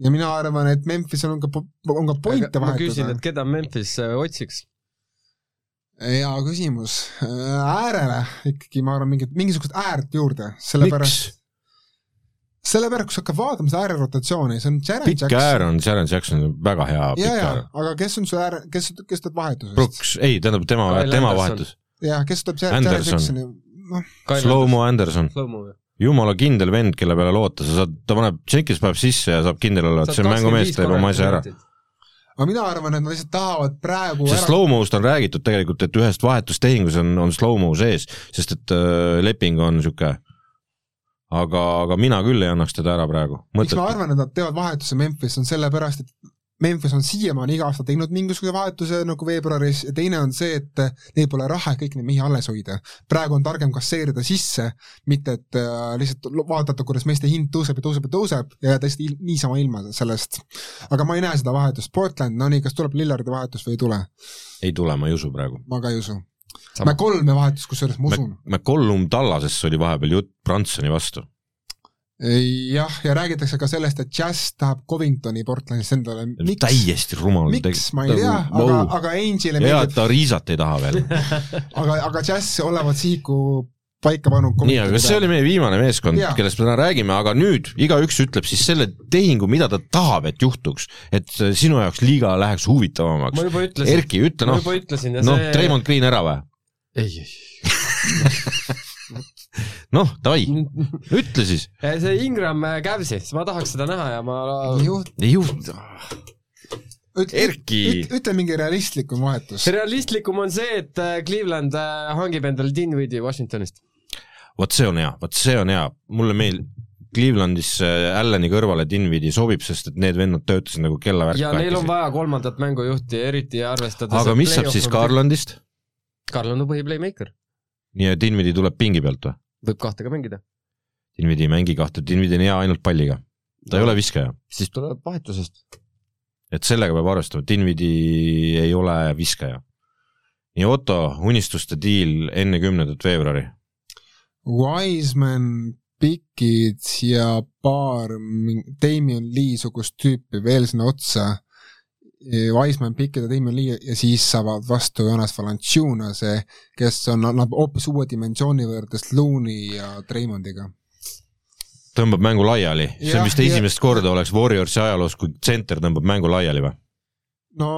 ja mina arvan, et Memphisel on ka, on ka pointe ma küsin, vahetada et. keda Memphis äh, otsiks? Hea küsimus, äärele ikkagi ma arvan mingit, mingisugust äärt juurde, sellepärast miks? sellepärast, kui sa hakkad vaatama seda äärerotatsiooni, see on Jaren pikk Jackson. äär on Sharon Jackson väga hea ja, pikk ja äär., aga kes on su äär, kes, kes tuleb vahetusest? Brooks, ei, tähendab tema, tema Anderson. vahetus. jah, kes tuleb Jaren Anderson. Jacksoni, noh, Slow-mo Anderson, jumala kindel vend, kelle peale loota, sa saad, ta paneb, Jenkins paneb sisse ja saab kindel olla, et see on mängumees, teeb oma asja ära. Aga mina arvan, et nad lihtsalt tahavad praegu sest slow-mo'st on räägitud tegelikult, et ühest vahetustehingus on, on slow-mo sees, sest et äh, leping on niisugune aga, aga mina küll ei annaks teda ära praegu. miks ma arvan, et nad teevad vahetuse Memphis, on sellepärast, et Memphis on siiamaani iga aasta teinud mingisuguse vahetuse nagu veebruaris ja teine on see, et neil pole raha, et kõiki neid mehi alles hoida. praegu on targem kasseerida sisse, mitte et äh, lihtsalt vaadata, kuidas meeste hind tõuseb ja tõuseb ja tõuseb ja jääda lihtsalt il niisama ilma sellest. aga ma ei näe seda vahetust, Portland, no nii, kas tuleb Lillardi vahetus või ei tule? ei tule, ma ei usu praegu. ma ka ei usu. McCollumi vahetus, kusjuures ma usun. McCollum Tallasesse oli vahepeal jutt Bransoni vastu. jah, ja räägitakse ka sellest, et Jazz tahab Covingtoni Portlandist endale, täiesti rumal. miks, ma ei tea, aga, aga Angel'ile hea, et meeldib, ta Riisat ei taha veel. *laughs* aga, aga Jazz olevat sihiku paika pannud nii, aga see oli meie viimane meeskond kellest me täna räägime, aga nüüd igaüks ütleb siis selle tehingu, mida ta tahab, et juhtuks, et äh, sinu jaoks liiga läheks ma huvitavamaks. juba ütlesin, Erki, ütle ma noh, juba ütlesin ja noh, see Treimond Green ära või? ei, ei. *laughs* *laughs* noh, davai, ütle siis. *laughs* see Ingram äh, Cavsi, ma tahaks seda näha ja ma juht, ei juht, ütle, Erki, ütle mingi realistlikum vahetus. realistlikum on see, et äh, Cleveland äh, hangib endale Dinwiddie Washingtonist. vot see on hea, vot see on hea, mulle meeldib. Clevelandis äh, Allani kõrvale Dinwiddie sobib, sest et need vennad töötasid nagu kellavärk ja neil on vaja kolmandat mängujuhti, eriti arvestades aga mis saab siis? Garlandist? Garland on põhiplaymaker, nii et Dinwiddie tuleb pingi pealt või? võib kahte ka mängida. Dinwiddie ei mängi kahte, Dinwiddie on hea ainult palliga. ta ei ole viskaja. siis tuleb vahetusest. et sellega peab arvestama, Dinwiddie ei ole viskaja. nii Otto, unistuste diil enne kümnendat veebruari. Wiseman pikid ja paar Damien Lee sugust tüüpi veel sinna otsa. Wiseman, Pikid ja Damien Lee ja siis saavad vastu Jonas Valanciunase, kes on, annab hoopis uue dimensiooni võrreldes Looney ja Draymondiga. tõmbab mängu laiali, see on vist ja- esimest korda oleks Warriorsi ajaloos, kui tsenter tõmbab mängu laiali või? no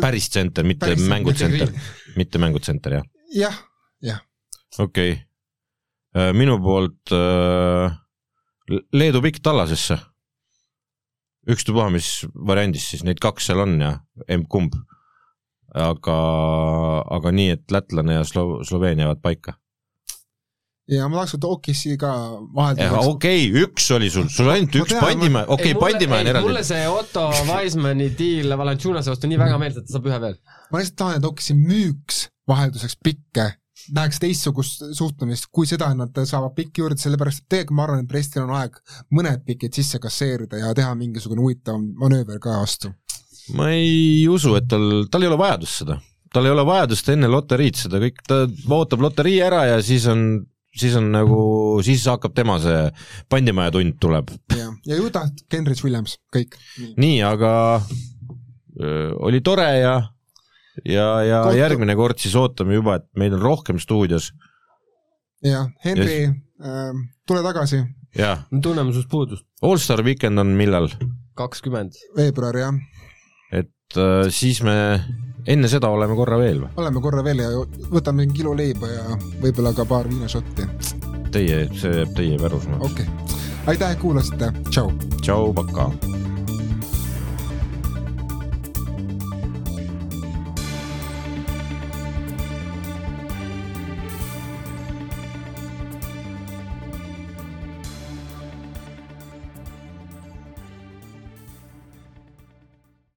päris tsenter, mitte mängutsenter, mitte mängutsenter jah, jah, jah, okei okay.. minu poolt äh, Leedu pikk tallasesse. ükstapuha, mis variandis siis neid kaks seal on ja emb-kumb. aga, aga nii, et lätlane ja Slo-, Sloveenia jäävad paika. ja ma tahaks võtta Okissi ka vahelt. okei okay,, üks oli sul, sul ainult Ma üks pandimäe, okei okay,, pandimäe on mulle eraldi. see Otto Weismanni diil Valanciunase vastu nii väga meeldis, et ta saab ühe veel. ma lihtsalt tahan, et Okissi müüks vahelduseks pikke, näeks teistsugust suhtumist kui seda, et nad saavad pikki juurde, sellepärast et tegelikult ma arvan, et Prestil on aeg mõned pikid sisse kasseerida ja teha mingisugune huvitav manööver ka vastu. ma ei usu, et tal, tal ei ole vajadust seda. tal ei ole vajadust enne loteriid seda kõik, ta ootab loterii ära ja siis on, siis on nagu, siis hakkab tema see pandimaja tund tuleb. ja, ja Utah, Kenrich Williams, kõik. nii, aga öö, oli tore ja, ja, ja Kohtu- järgmine kord siis ootame juba, et meid on rohkem stuudios ja Henri äh,, tule tagasi, ja me tunneme sinust puudust. Allstar Weekend on millal, kakskümmend. veebruar jah, et äh, siis me enne seda oleme korra veel või? oleme korra veel ja võtame kilo leiba ja võib-olla ka paar viinašotti, Teie, see jääb teie pärusmaaks. okei okay.. aitäh, et kuulasite, tšau. tšau, pakaa